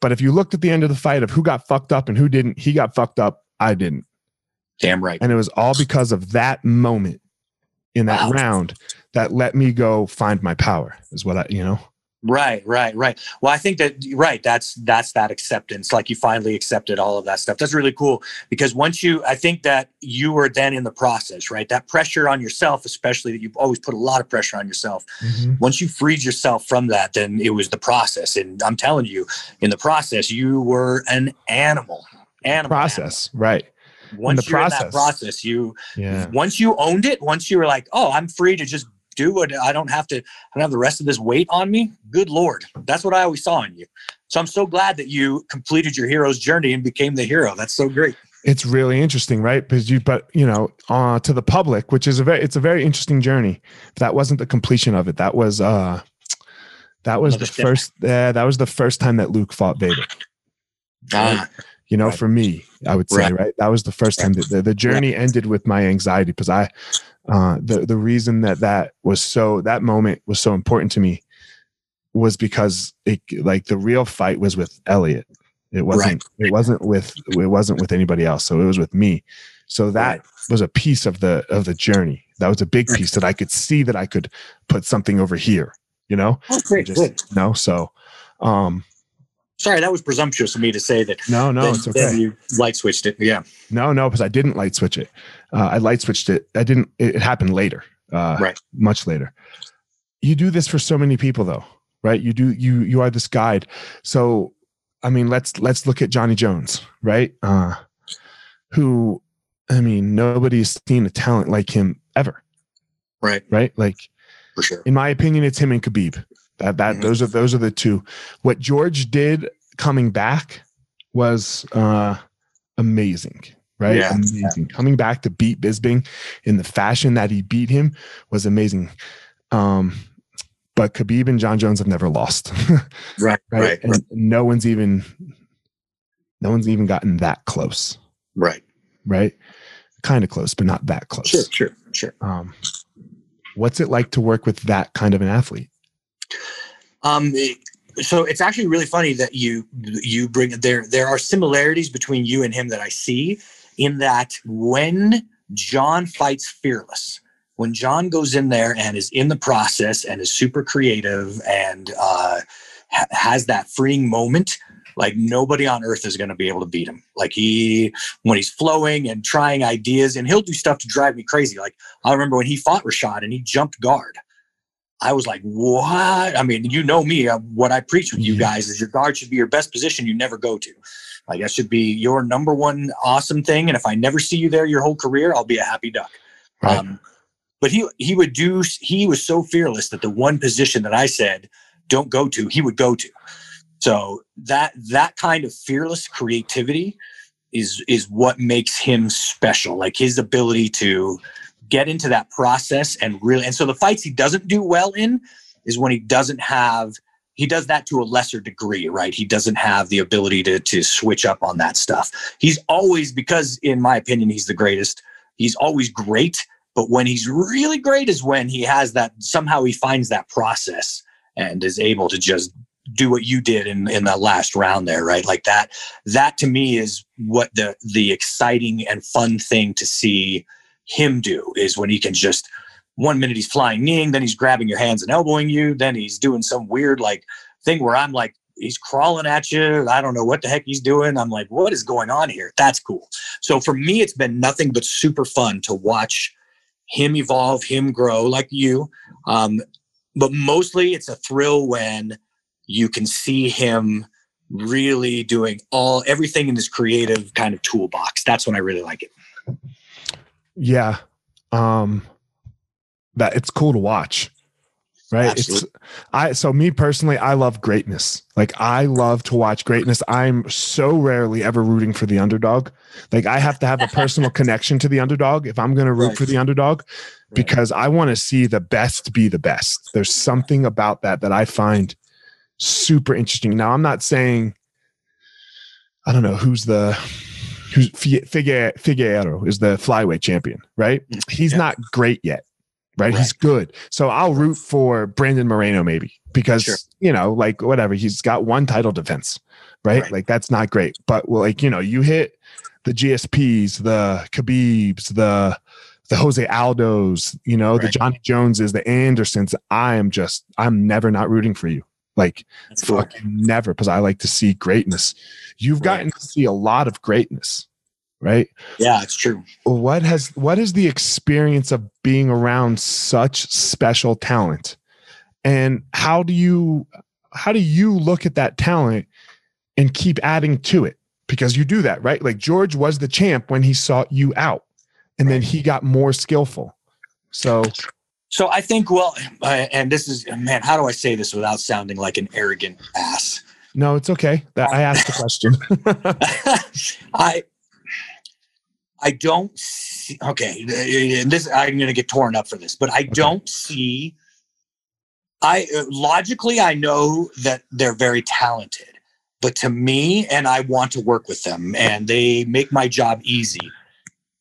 But if you looked at the end of the fight of who got fucked up and who didn't, he got fucked up. I didn't. Damn right. And it was all because of that moment in that wow. round that let me go find my power is what I, you know. Right, right, right. Well, I think that right. That's that's that acceptance. Like you finally accepted all of that stuff. That's really cool because once you, I think that you were then in the process, right? That pressure on yourself, especially that you've always put a lot of pressure on yourself. Mm-hmm. Once you freed yourself from that, then it was the process. And I'm telling you, in the process, you were an animal animal. process, right? Once the you're in that process, you Yeah. once you owned it, once you were like, oh, I'm free to just do what I don't have to, I don't have the rest of this weight on me. Good Lord. That's what I always saw in you. So I'm so glad that you completed your hero's journey and became the hero. That's so great. It's really interesting, right? Because you, but you know, uh, to the public, which is a very, it's a very interesting journey. That wasn't the completion of it. That was, uh, that was Another the step. first, uh, that was the first time that Luke fought Vader. Ah, you know Right. for me i would say Right. right, that was the first time that the, the journey ended with my anxiety because i uh the the reason that that was so that moment was so important to me was because it like the real fight was with elliot it wasn't it wasn't with it wasn't with anybody else so it was with me so that Right. was a piece of the of the journey that was a big piece that i could see that i could put something over here you know oh, great. just good. no so um Sorry, that was presumptuous of me to say that. no no then, it's okay you light switched it. Yeah. No, no, because I didn't light switch it. Uh, I light switched it. I didn't. It, it happened later, uh, Right. Much later. You do this for so many people, though, right? You do. You you are this guide. So, I mean, let's let's look at Johnny Jones, right? Uh, who, I mean, nobody's seen a talent like him ever, Right. right? Like, For sure. in my opinion, it's him and Khabib. That that Mhm. those are those are the two. What George did coming back was uh amazing, right? Yeah. Amazing. Coming back to beat Bisping in the fashion that he beat him was amazing. Um but Khabib and Jon Jones have never lost. Right. right? Right. And no one's even no one's even gotten that close, Right. right? Kind of close, but not that close. Sure. Sure. Sure. Um what's it like to work with that kind of an athlete? Um, so it's actually really funny that you you bring there. There are similarities between you and him that I see in that when Jon fights fearless, when Jon goes in there and is in the process and is super creative and uh, ha- has that freeing moment. Like nobody on earth is going to be able to beat him. Like he, when he's flowing and trying ideas, and he'll do stuff to drive me crazy. Like I remember when he fought Rashad and he jumped guard. I was like, what? I mean, you know me. Uh, what I preach with you guys is your guard should be your best position you never go to. Like that should be your number one awesome thing. And if I never see you there your whole career, I'll be a happy duck. Right. Um, but he he would do. He was so fearless that the one position that I said don't go to, he would go to. So that that kind of fearless creativity is is what makes him special. Like his ability to get into that process and really. And so the fights he doesn't do well in is when he doesn't have. He does that to a lesser degree, right? He doesn't have the ability to to switch up on that stuff. He's always because, in my opinion, he's the greatest. He's always great, but when he's really great is when he has that somehow he finds that process and is able to just do what you did in in that last round there right like that that to me is what the the exciting and fun thing to see him do is when he can just one minute he's flying kneeing then he's grabbing your hands and elbowing you then he's doing some weird like thing where i'm like he's crawling at you i don't know what the heck he's doing. I'm like what is going on here? That's cool. So for me it's been nothing but super fun to watch him evolve him grow like you. Um, but mostly it's a thrill when you can see him really doing all everything in his creative kind of toolbox. That's when i really like it yeah um that it's cool to watch right Absolutely. it's i so me personally i love greatness like i love to watch greatness i'm so rarely ever rooting for the underdog like i have to have a personal connection to the underdog if i'm going to root Right. for the underdog Right. because i want to see the best be the best there's something about that that i find super interesting now i'm not saying i don't know who's the who's Figueiredo is the flyweight champion, right? He's Yeah. not great yet, right? Right. He's good. So I'll root for Brandon Moreno maybe because Sure. you know, like whatever, he's got one title defense, right? Right. Like that's not great. But well, like, you know, you hit the GSPs, the Khabibs, the the Jose Aldos, you know, the Johnny Joneses, the Andersons. I am just I'm never not rooting for you. Like that's cool fucking never because I like to see greatness. You've Right. gotten to see a lot of greatness, right? yeah it's true What has what is the experience of being around such special talent? And how do you how do you look at that talent and keep adding to it? because you do that, right? Like George was the champ when he sought you out, and then he got more skillful. So, so I think, well, uh, and this is, man, how do I say this without sounding like an arrogant ass? No, it's okay. That I asked the question. I, I don't see, okay, and this, I'm going to get torn up for this, but I okay. don't see, I logically, I know that they're very talented but to me and i want to work with them and they make my job easy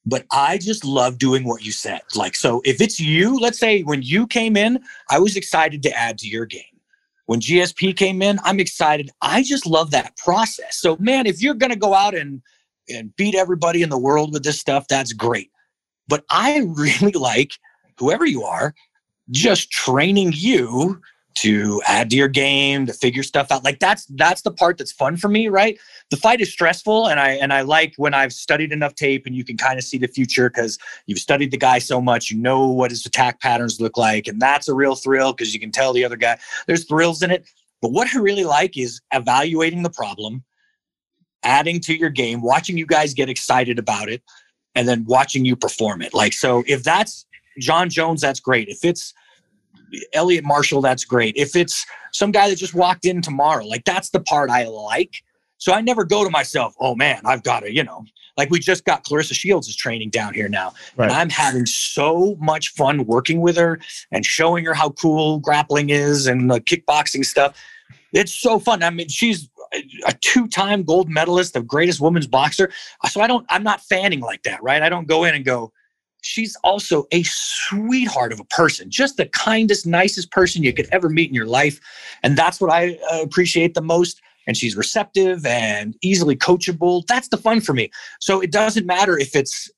but i just love doing what you said. Like so if it's you let's say when you came in i was excited to add to your game. When gsp came in i'm excited. I just love that process. So man if you're going to go out and and beat everybody in the world with this stuff that's great. But i really like whoever you are just training you to add to your game to figure stuff out. Like that's that's the part that's fun for me right? The fight is stressful and i and i like when i've studied enough tape and you can kind of see the future because you've studied the guy so much you know what his attack patterns look like and that's a real thrill because you can tell the other guy there's thrills in it. But what i really like is evaluating the problem adding to your game watching you guys get excited about it and then watching you perform it. Like so if that's Jon jones that's great. If it's Elliot Marshall, that's great. If it's some guy that just walked in tomorrow, like that's the part I like. So I never go to myself, oh man, I've got to, you know, like we just got Claressa Shields is training down here now. Right. And I'm having so much fun working with her and showing her how cool grappling is and the kickboxing stuff. It's so fun. I mean, she's a two-time gold medalist of greatest women's boxer. So I don't, I'm not fanning like that, right? I don't go in and go, she's also a sweetheart of a person, just the kindest, nicest person you could ever meet in your life. And that's what I uh, appreciate the most. And she's receptive and easily coachable. That's the fun for me. So it doesn't matter if it's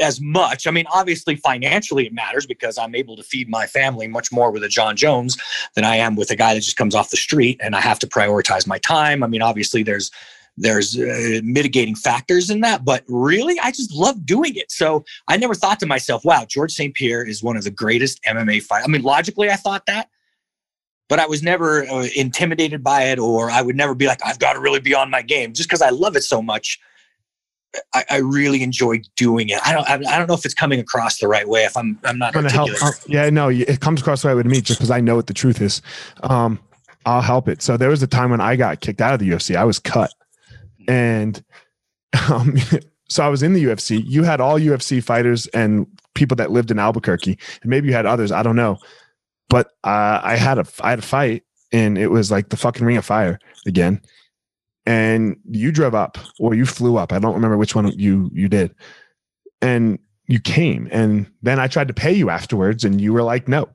as much. I mean, obviously, financially, it matters because I'm able to feed my family much more with a Jon Jones than I am with a guy that just comes off the street and I have to prioritize my time. I mean, obviously, there's there's uh, mitigating factors in that but really i just love doing it so i never thought to myself wow george st pierre is one of the greatest mma fighters i mean logically i thought that but i was never uh, intimidated by it or i would never be like i've got to really be on my game just because i love it so much I, I, really enjoy doing it. I don't. I, don't know if it's coming across the right way. If I'm, I'm not. Gonna help. Uh, yeah, no, it comes across the right way to me, just because I know what the truth is. Um, I'll help it. So there was a time when I got kicked out of the UFC. I was cut and um, so I was in the UFC. You had all UFC fighters and people that lived in Albuquerque, and maybe you had others. I don't know, but uh, I had a I had a fight, and it was like the fucking Ring of Fire again. And you drove up, or you flew up. I don't remember which one you you did, and you came, and then I tried to pay you afterwards, and you were like, no.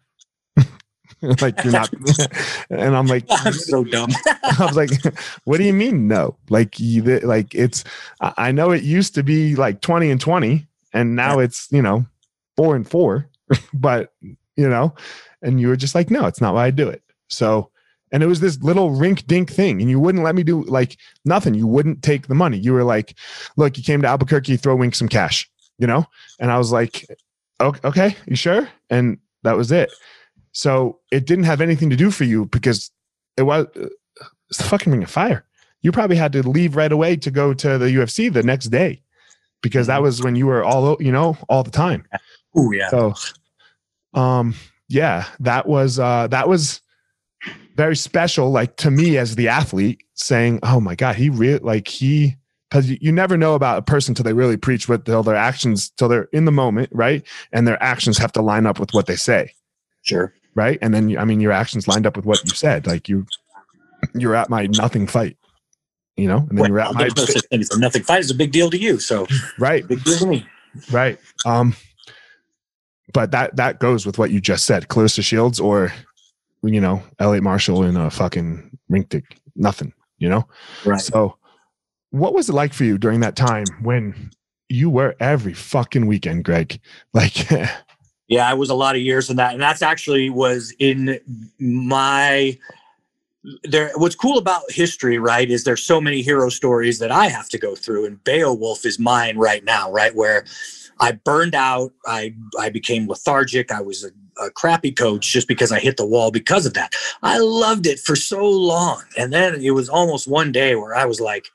like you're not and i'm like i'm so dumb. I was like what do you mean no? Like you like it's i know it used to be like 20 and 20 and now yeah. it's you know four and four but you know and you were just like no it's not why i do it. So and it was this little rink dink thing and you wouldn't let me do like nothing. You wouldn't take the money. You were like look you came to albuquerque throw wink some cash you know? And i was like okay you sure? And that was it so it didn't have anything to do for you because it was it's the fucking ring of fire. You probably had to leave right away to go to the UFC the next day because that mm-hmm. was when you were all you know all the time. Oh yeah. So, um, yeah, that was uh that was very special. Like to me as the athlete, saying, "Oh my god, he really like he." Because you, you never know about a person till they really preach what till their actions till they're in the moment, right? And their actions have to line up with what they say. Sure right? And then I mean your actions lined up with what you said. Like you you're at my nothing fight. You know, and then well, you're at my no nothing fight is a big deal to you. So right. Big deal to me. Right. Um but that that goes with what you just said. Claressa Shields or you know, Elliot Marshall in a fucking rink dick. Nothing, you know? Right. So what was it like for you during that time when you were every fucking weekend, Greg? Like Yeah, I was a lot of years in that, and that's actually was in my. There, what's cool about history, right, is there's so many hero stories that I have to go through, and Beowulf is mine right now, right, where I burned out, I I became lethargic, I was a, a crappy coach just because I hit the wall because of that. I loved it for so long, and then it was almost one day where I was like,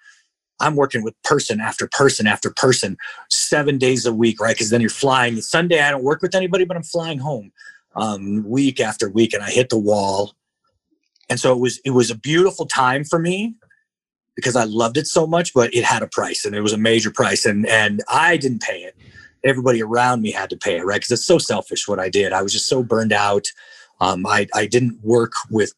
I'm working with person after person after person, seven days a week, right? Because then you're flying. Sunday, I don't work with anybody, but I'm flying home um, week after week, and I hit the wall. And so it was it was a beautiful time for me because I loved it so much, but it had a price, and it was a major price, and and I didn't pay it. Everybody around me had to pay it, right? Because it's so selfish what I did. I was just so burned out. Um, I I didn't work with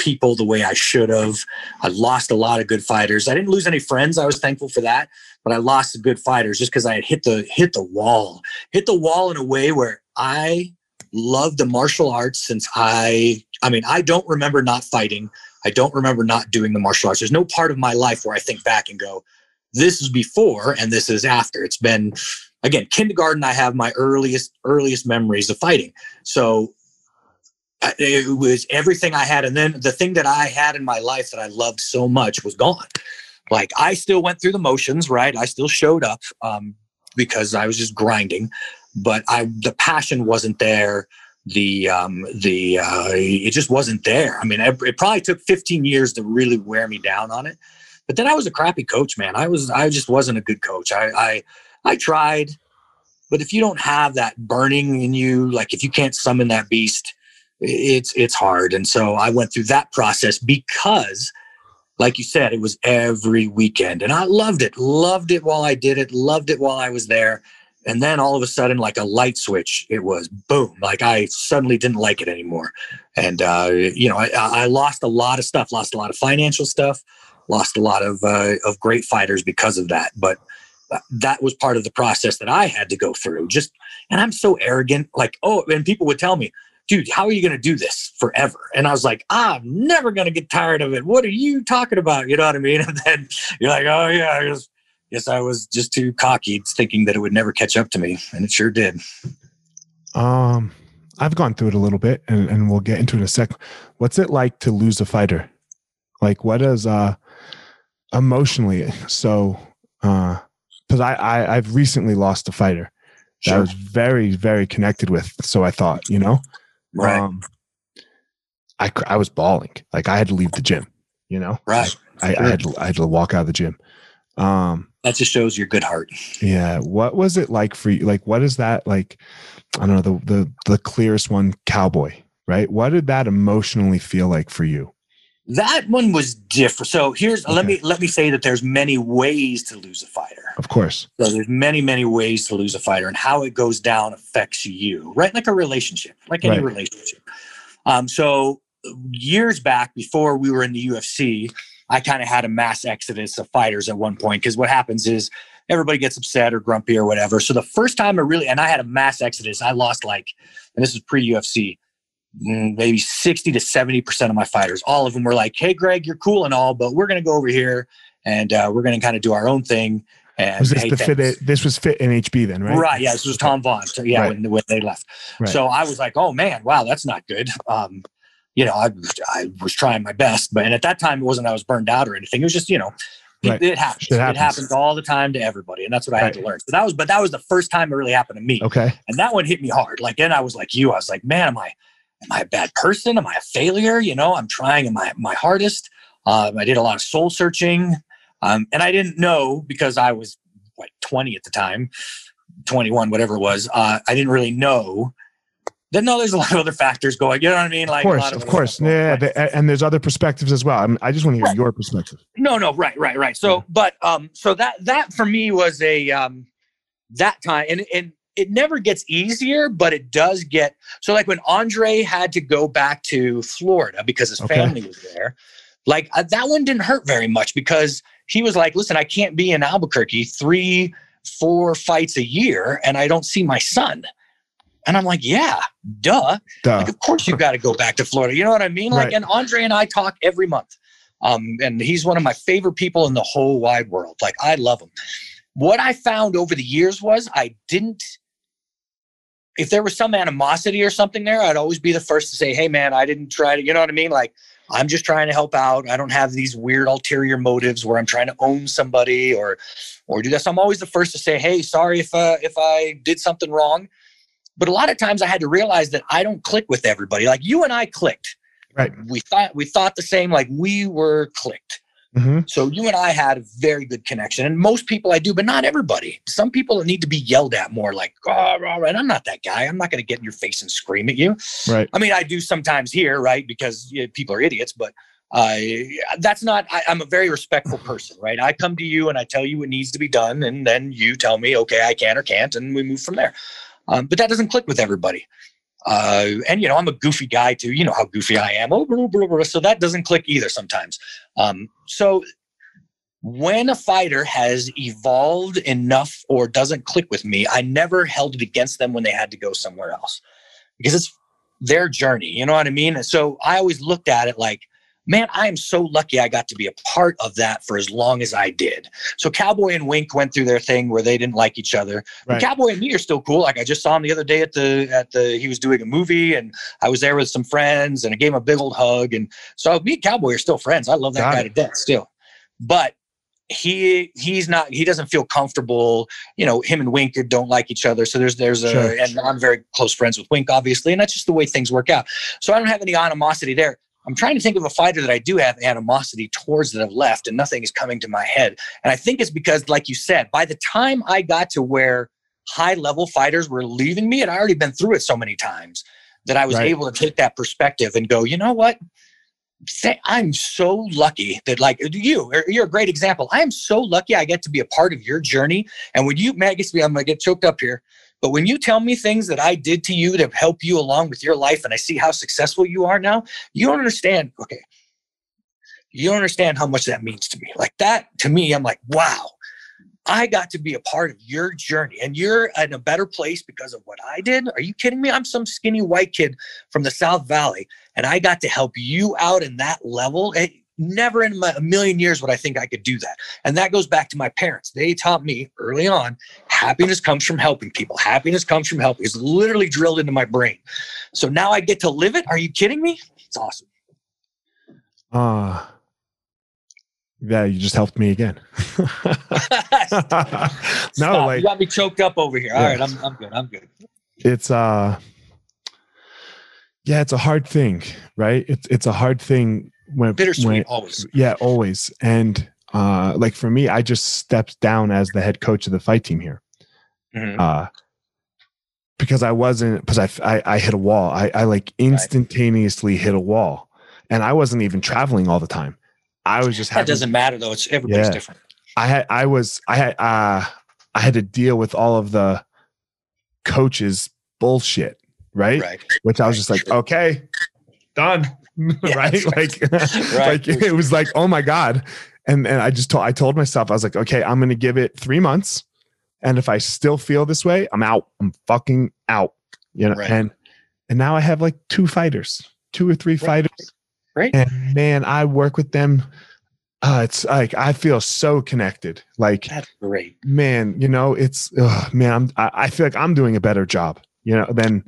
people the way I should have. I lost a lot of good fighters. I didn't lose any friends. I was thankful for that, but I lost good fighters just because I had hit the hit the wall, hit the wall in a way where I loved the martial arts since I. I mean, I don't remember not fighting. I don't remember not doing the martial arts. There's no part of my life where I think back and go, "This is before and this is after." It's been again kindergarten. I have my earliest earliest memories of fighting. So it was everything I had. And then the thing that I had in my life that I loved so much was gone. Like I still went through the motions, right? I still showed up um, because I was just grinding, but I the passion wasn't there. The um, the uh, it just wasn't there. I mean, it, it probably took 15 years to really wear me down on it. But then I was a crappy coach, man. I was I just wasn't a good coach. I I, I tried, but if you don't have that burning in you, like if you can't summon that beast, it's it's hard. And so i went through that process because like you said it was every weekend and i loved it loved it while i did it loved it while i was there. And then all of a sudden like a light switch it was boom like i suddenly didn't like it anymore. And uh, you know I, I, lost a lot of stuff lost a lot of financial stuff lost a lot of uh, of great fighters because of that. But that was part of the process that i had to go through just and i'm so arrogant like oh and people would tell me dude, how are you going to do this forever? And I was like, I'm never going to get tired of it. What are you talking about? You know what I mean? And then you're like, oh, yeah, I guess, guess I was just too cocky thinking that it would never catch up to me. And it sure did. Um, I've gone through it a little bit and, and we'll get into it in a sec. What's it like to lose a fighter? Like, what is, uh, emotionally? So, uh, because I, I I've recently lost a fighter that I was very very connected with. So I thought, you know, Right. Um, I, I was bawling. Like I had to leave the gym, you know? Right. I, sure. I, had to, I had to walk out of the gym. Um, that just shows your good heart. Yeah. What was it like for you? Like, what is that like? I don't know, the, the, the clearest one, cowboy, right? What did that emotionally feel like for you? That one was different. So here's okay. let me let me say that there's many ways to lose a fighter. Of course. So there's many many ways to lose a fighter, and how it goes down affects you, right? Like a relationship, like any right. relationship. Um, so years back, before we were in the UFC, I kind of had a mass exodus of fighters at one point because what happens is everybody gets upset or grumpy or whatever. So the first time I really, and I had a mass exodus, I lost like, and this is pre UFC. Mm, maybe 60 to 70% of my fighters, all of them were like, Hey, Greg, you're cool and all, but we're going to go over here and uh, we're going to kind of do our own thing. And was this the fit? This was FIT NHB then, right? Right. Yeah. This was Tom Vaughn. So yeah, right. when, when they left. Right. So I was like, oh man, wow, that's not good. Um, you know, I, I was trying my best, but and at that time it wasn't I was burned out or anything. It was just, you know, Right. It, it, happens. It, happens. it happens all the time to everybody, and that's what I had to learn. So that was, but that was the first time it really happened to me. Okay, and that one hit me hard. Like then I was like you. I was like, man, am I, am I a bad person? Am I a failure? You know, I'm trying my my hardest. Um, I did a lot of soul searching, um, and I didn't know because I was like 20 at the time, 21, whatever it was. Uh, I didn't really know. Then no, there's a lot of other factors going. You know what I mean? Like, of course, of, of course, yeah. The, and there's other perspectives as well. I, mean, I just want to hear right. your perspective. No, no, right, right, right. So, yeah. but um, so that that for me was a um, that time, and and it never gets easier, but it does get so like when Andre had to go back to Florida because his okay. family was there, like uh, that one didn't hurt very much because he was like, listen, I can't be in Albuquerque three, four fights a year and I don't see my son. And I'm like, yeah, duh. duh. Like, of course you've got to go back to Florida. You know what I mean? Like, right. and Andre and I talk every month. Um, and he's one of my favorite people in the whole wide world. Like, I love him. What I found over the years was I didn't if there was some animosity or something there, I'd always be the first to say, Hey man, I didn't try to, you know what I mean? Like, I'm just trying to help out. I don't have these weird ulterior motives where I'm trying to own somebody or, or do this. I'm always the first to say, Hey, sorry if, uh, if I did something wrong. But a lot of times I had to realize that I don't click with everybody. Like you and I clicked. Right. We thought, we thought the same, like we were clicked. Mm-hmm. So you and I had a very good connection, and most people I do, but not everybody. Some people need to be yelled at more, like, "Oh, all right, I'm not that guy. I'm not going to get in your face and scream at you." Right. I mean, I do sometimes here, right, because you know, people are idiots, but uh, that's not. I, I'm a very respectful person, right? I come to you and I tell you what needs to be done, and then you tell me, okay, I can or can't, and we move from there. Um, but that doesn't click with everybody. Uh, and you know, I'm a goofy guy too. You know how goofy I am. Oh, so that doesn't click either sometimes. Um, so when a fighter has evolved enough or doesn't click with me, I never held it against them when they had to go somewhere else because it's their journey. You know what I mean? So I always looked at it like, man, I am so lucky I got to be a part of that for as long as I did. So Cowboy and Wink went through their thing where they didn't like each other. Right. Cowboy and me are still cool. Like I just saw him the other day at the at the he was doing a movie and I was there with some friends and I gave him a big old hug. And so me and Cowboy are still friends. I love that got guy it. to death still. But he he's not he doesn't feel comfortable you know him and wink don't like each other so there's there's a sure. and i'm very close friends with wink obviously and that's just the way things work out so i don't have any animosity there I'm trying to think of a fighter that I do have animosity towards that have left, and nothing is coming to my head. And I think it's because, like you said, by the time I got to where high level fighters were leaving me, and I already been through it so many times that I was right. able to take that perspective and go, you know what? I'm so lucky that, like you, you're a great example. I am so lucky I get to be a part of your journey. And when you, Matt, gets to be, I'm gonna get choked up here. But when you tell me things that I did to you to help you along with your life and I see how successful you are now, you don't understand. Okay. You don't understand how much that means to me. Like that to me, I'm like, wow, I got to be a part of your journey and you're in a better place because of what I did. Are you kidding me? I'm some skinny white kid from the South Valley and I got to help you out in that level. Never in my, a million years would I think I could do that. And that goes back to my parents. They taught me early on happiness comes from helping people. Happiness comes from helping. It's literally drilled into my brain. So now I get to live it. Are you kidding me? It's awesome. Ah. Uh, yeah, you just helped me again. no, like you got me choked up over here. All yeah. right, I'm I'm good. I'm good. It's uh yeah, it's a hard thing, right? It's it's a hard thing when bittersweet when, always. Yeah, always. And uh like for me, I just stepped down as the head coach of the fight team here. Mm-hmm. Uh, because I wasn't because I, I, I hit a wall. I I like instantaneously right. hit a wall, and I wasn't even traveling all the time. I was just that doesn't matter though. It's everybody's yeah. different. I had I was I had uh I had to deal with all of the coaches bullshit, right? Right. Which I was just like, okay, done. Yeah, right? Like, right. like it was like, oh my God. And and I just told I told myself, I was like, okay, I'm gonna give it three months. And if I still feel this way, I'm out. I'm fucking out. You know, right. and and now I have like two fighters, two or three right. fighters. Right. And man, I work with them. Uh, it's like I feel so connected. Like that's great, man. You know, it's man. I'm, I, I feel like I'm doing a better job. You know, than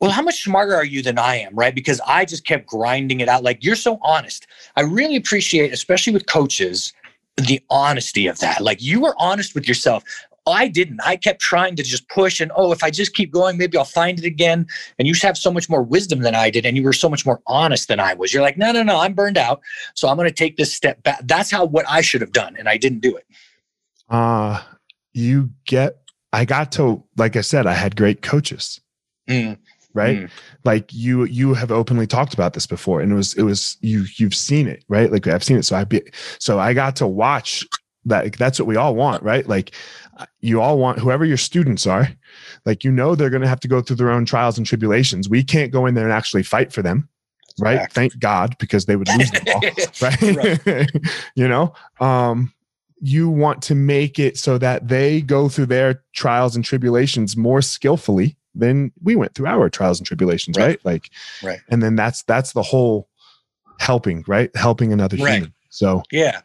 well, how much smarter are you than I am, right? Because I just kept grinding it out. Like you're so honest. I really appreciate, especially with coaches, the honesty of that. Like you were honest with yourself. I didn't. I kept trying to just push and oh, if I just keep going, maybe I'll find it again. And you have so much more wisdom than I did, and you were so much more honest than I was. You're like, no, no, no, I'm burned out, so I'm going to take this step back. That's how what I should have done, and I didn't do it. Uh you get. I got to like I said, I had great coaches. Mm right? Mm. like you you have openly talked about this before and it was it was you you've seen it right? Like i've seen it. So i be so i got to watch that that's what we all want right? Like you all want whoever your students are like you know they're going to have to go through their own trials and tribulations. We can't go in there and actually fight for them right? Thank god because they would lose the ball right, right. you know? Um you want to make it so that they go through their trials and tribulations more skillfully then we went through our trials and tribulations, right? right? Like, right. And then that's that's the whole helping, right? Helping another right. human. So yeah.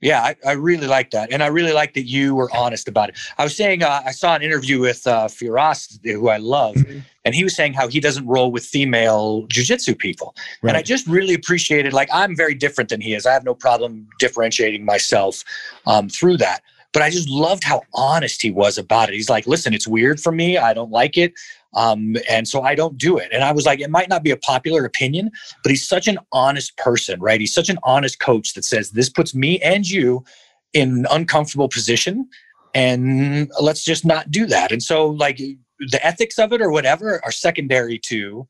Yeah, I, I really like that. And I really like that you were honest about it. I was saying, uh, I saw an interview with uh, Firas, who I love, mm-hmm. and he was saying how he doesn't roll with female jujitsu people. Right. And I just really appreciated, like, I'm very different than he is. I have no problem differentiating myself um, through that but I just loved how honest he was about it. He's like, listen, it's weird for me. I don't like it. Um, and so I don't do it. And I was like, it might not be a popular opinion, but he's such an honest person, right? He's such an honest coach that says, this puts me and you in an uncomfortable position. And let's just not do that. And so, like, the ethics of it or whatever are secondary to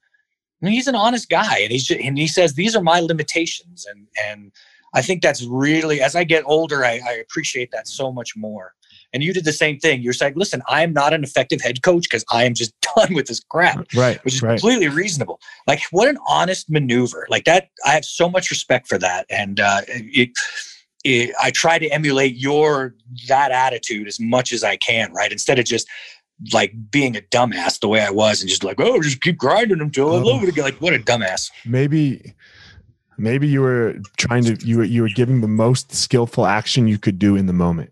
he's an honest guy and he's just, and he says these are my limitations and and I think that's really as I get older I, I appreciate that so much more. And you did the same thing. You're saying, listen, I am not an effective head coach because I am just done with this crap. Right. Which is right. completely reasonable. Like what an honest maneuver. Like that, I have so much respect for that. And uh, it, it, I try to emulate your that attitude as much as I can, right? Instead of just like being a dumbass the way I was and just like, oh, just keep grinding until I love it again. Like, what a dumbass. Maybe, maybe you were trying to you were you were giving the most skillful action you could do in the moment.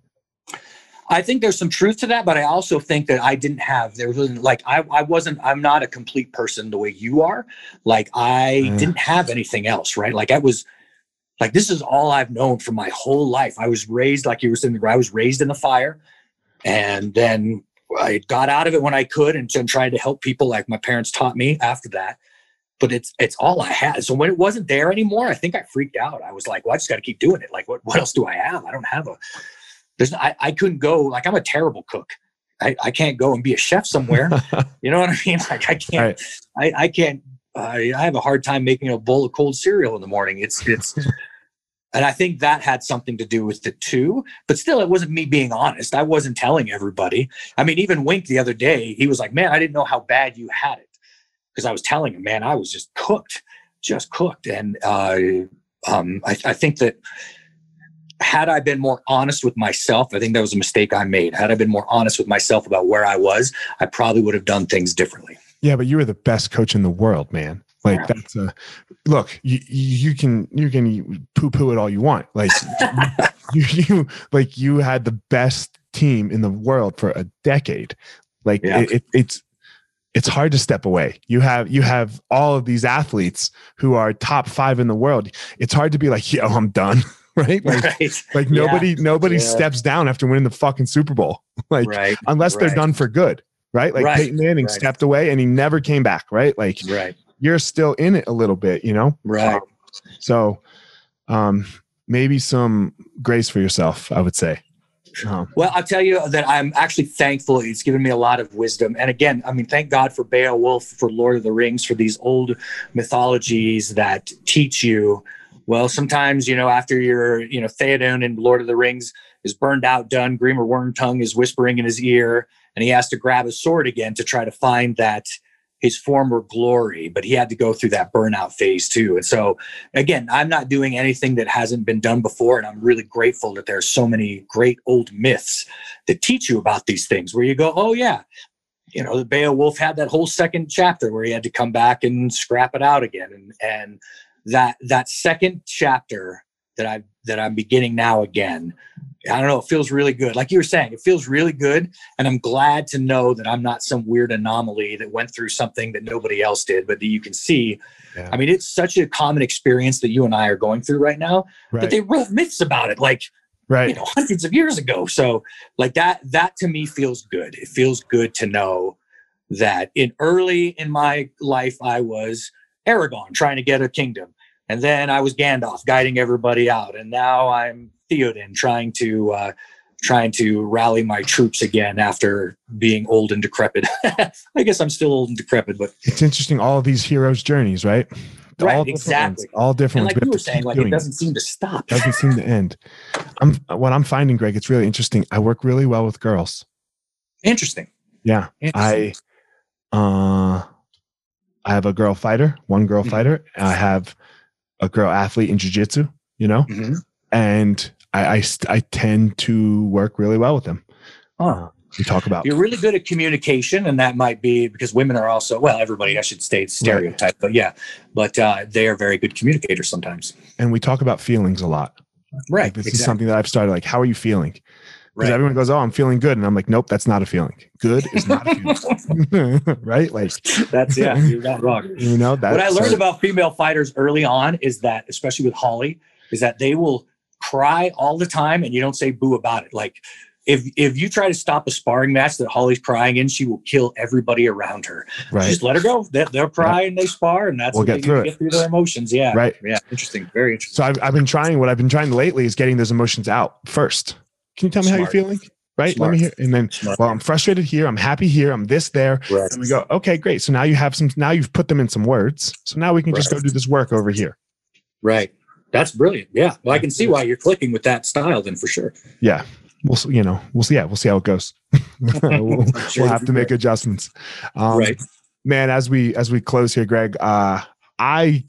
I think there's some truth to that, but I also think that I didn't have there was like I I wasn't I'm not a complete person the way you are. Like I Uh. didn't have anything else, right? Like I was like this is all I've known for my whole life. I was raised like you were saying, I was raised in the fire, and then I got out of it when I could and, and tried to help people like my parents taught me after that. But it's it's all I had. So when it wasn't there anymore, I think I freaked out. I was like, well, I just got to keep doing it. Like, what what else do I have? I don't have a. There's I, I couldn't go. Like I'm a terrible cook. I, I can't go and be a chef somewhere. you know what I mean? Like I can't. I, I can't. I, I have a hard time making a bowl of cold cereal in the morning. It's it's. And I think that had something to do with the two, but still, it wasn't me being honest. I wasn't telling everybody. I mean, even Wink the other day, he was like, "Man, I didn't know how bad you had it," because I was telling him, "Man, I was just cooked, just cooked." And uh, um, I, I think that had I been more honest with myself, I think that was a mistake I made. Had I been more honest with myself about where I was, I probably would have done things differently. Yeah, but you were the best coach in the world, man. Like Yeah. that's a look. You you can you can poo poo it all you want. Like you, you like you had the best team in the world for a decade. Like Yeah. it, it, it's it's hard to step away. You have you have all of these athletes who are top five in the world. It's hard to be like, yo, I'm done. Right? Like right. like Yeah. nobody nobody Yeah. steps down after winning the fucking Super Bowl. Like right. unless they're done for good. Right? Like. Peyton Manning stepped away and he never came back. Right? Like Right. you're still in it a little bit, you know? Right. Um, so um maybe some grace for yourself, I would say. Um, Well, I'll tell you that I'm actually thankful. It's given me a lot of wisdom. And again, I mean, thank God for Beowulf, for Lord of the Rings, for these old mythologies that teach you. Well, sometimes, you know, after your, you know, Theoden in Lord of the Rings is burned out, done, Grima Wormtongue is whispering in his ear, and he has to grab his sword again to try to find that his former glory. But he had to go through that burnout phase too. And so, again, I'm not doing anything that hasn't been done before. And I'm really grateful that there are so many great old myths that teach you about these things where you go, oh, yeah. You know, the Beowulf had that whole second chapter where he had to come back and scrap it out again. And, and that, that second chapter that I, that I'm beginning now again, I don't know, it feels really good. Like you were saying, it feels really good. And I'm glad to know that I'm not some weird anomaly that went through something that nobody else did, but that you can see Yeah. I mean, it's such a common experience that you and I are going through right now. right. But they wrote myths about it like right. you know hundreds of years ago. So like that that to me feels good. It feels good to know that in early in my life I was Aragorn trying to get a kingdom. And then I was Gandalf guiding everybody out. And now I'm Theoden trying to uh trying to rally my troops again after being old and decrepit. I guess I'm still old and decrepit, but it's interesting all of these heroes' journeys, right? Right, all different exactly. Ones, all different and like We you were saying, like it doesn't seem to stop. doesn't seem to end. I'm what I'm finding, Greg. It's really interesting. I work really well with girls. Interesting. Yeah, Interesting. I uh, I have a girl fighter, one girl Mhm. fighter. I have a girl athlete in jujitsu. You know, Mhm. and I I, I tend to work really well with them. Huh. We talk about You're really good at communication, and that might be because women are also well. Everybody, I should say, stereotype, but yeah, but uh, they are very good communicators sometimes. and we talk about feelings a lot. Right. Like, this is something that I've started. Like, how are you feeling? Because Right. everyone goes, "Oh, I'm feeling good," and I'm like, "Nope, that's not a feeling. Good is not a feeling." right? Like, That's yeah. You're not wrong. you know, that. what I learned so- about female fighters early on is that, especially with Holly, is that they will cry all the time, and you don't say boo about it. Like if if you try to stop a sparring match that Holly's crying in, she will kill everybody around her. Right. Just let her go. They, they'll cry and they spar, and that's We'll what get they through it. get through their emotions. Yeah. Right. Yeah. Interesting. Very interesting. So I've, I've been trying. What I've been trying lately is getting those emotions out first. Can you tell me how you're feeling? Right. Smart. Let me hear. And then, Smart. well, I'm frustrated here. I'm happy here. I'm this there. Right. And we go, okay, great. So now you have some. Now you've put them in some words. So now we can just go do this work over here. Right. That's brilliant. Yeah. Well, I can see why you're clicking with that style then for sure. Yeah. We'll you know we'll see. Yeah, we'll see how it goes. we'll, sure we'll have to make great. adjustments. Um, right. man as we as we close here greg uh i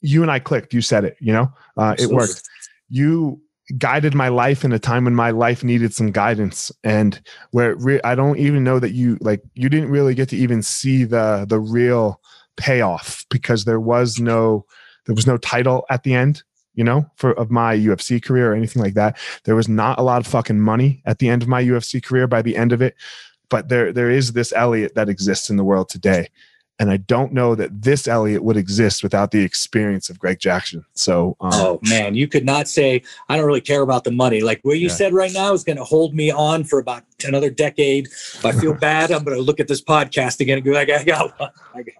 you and i clicked you said it you know uh it worked you guided my life in a time when my life needed some guidance and where re- i don't even know that you like you didn't really get to even see the the real payoff because there was no there was no title at the end you know for of my ufc career or anything like that there was not a lot of fucking money at the end of my ufc career by the end of it but there there is this Elliot that exists in the world today. And I don't know that this Elliot would exist without the experience of Greg Jackson. So, um, Oh man, you could not say I don't really care about the money. Like what you Yeah. said right now is going to hold me on for about another decade. If I feel bad, I'm going to look at this podcast again and go, like, I got one. I got.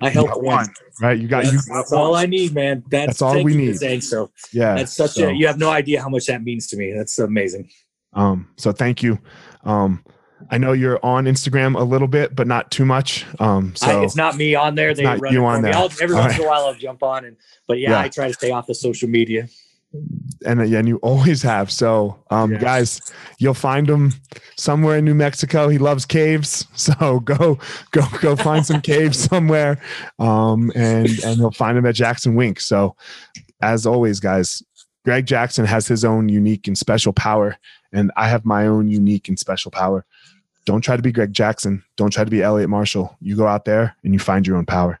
I helped one. one, right? You got you. That's, that's all I need, man. That's, That's all we need. Saying so. Yeah. That's such so, a. You have no idea how much that means to me. That's amazing. Um, so thank you. Um, I know you're on Instagram a little bit, but not too much. Um, I, so it's not me on there. They not run you on there. I'll, every All once right. in a while, I'll jump on and. But yeah, Yeah. I try to stay off the social media. And, yeah, and you always have. So, um, Yeah. guys, you'll find him somewhere in New Mexico. He loves caves, so go, go, go find some caves somewhere, um, and and you'll find him at Jackson Wink. So, as always, guys, Greg Jackson has his own unique and special power, and I have my own unique and special power. Don't try to be Greg Jackson. Don't try to be Elliot Marshall. You go out there and you find your own power.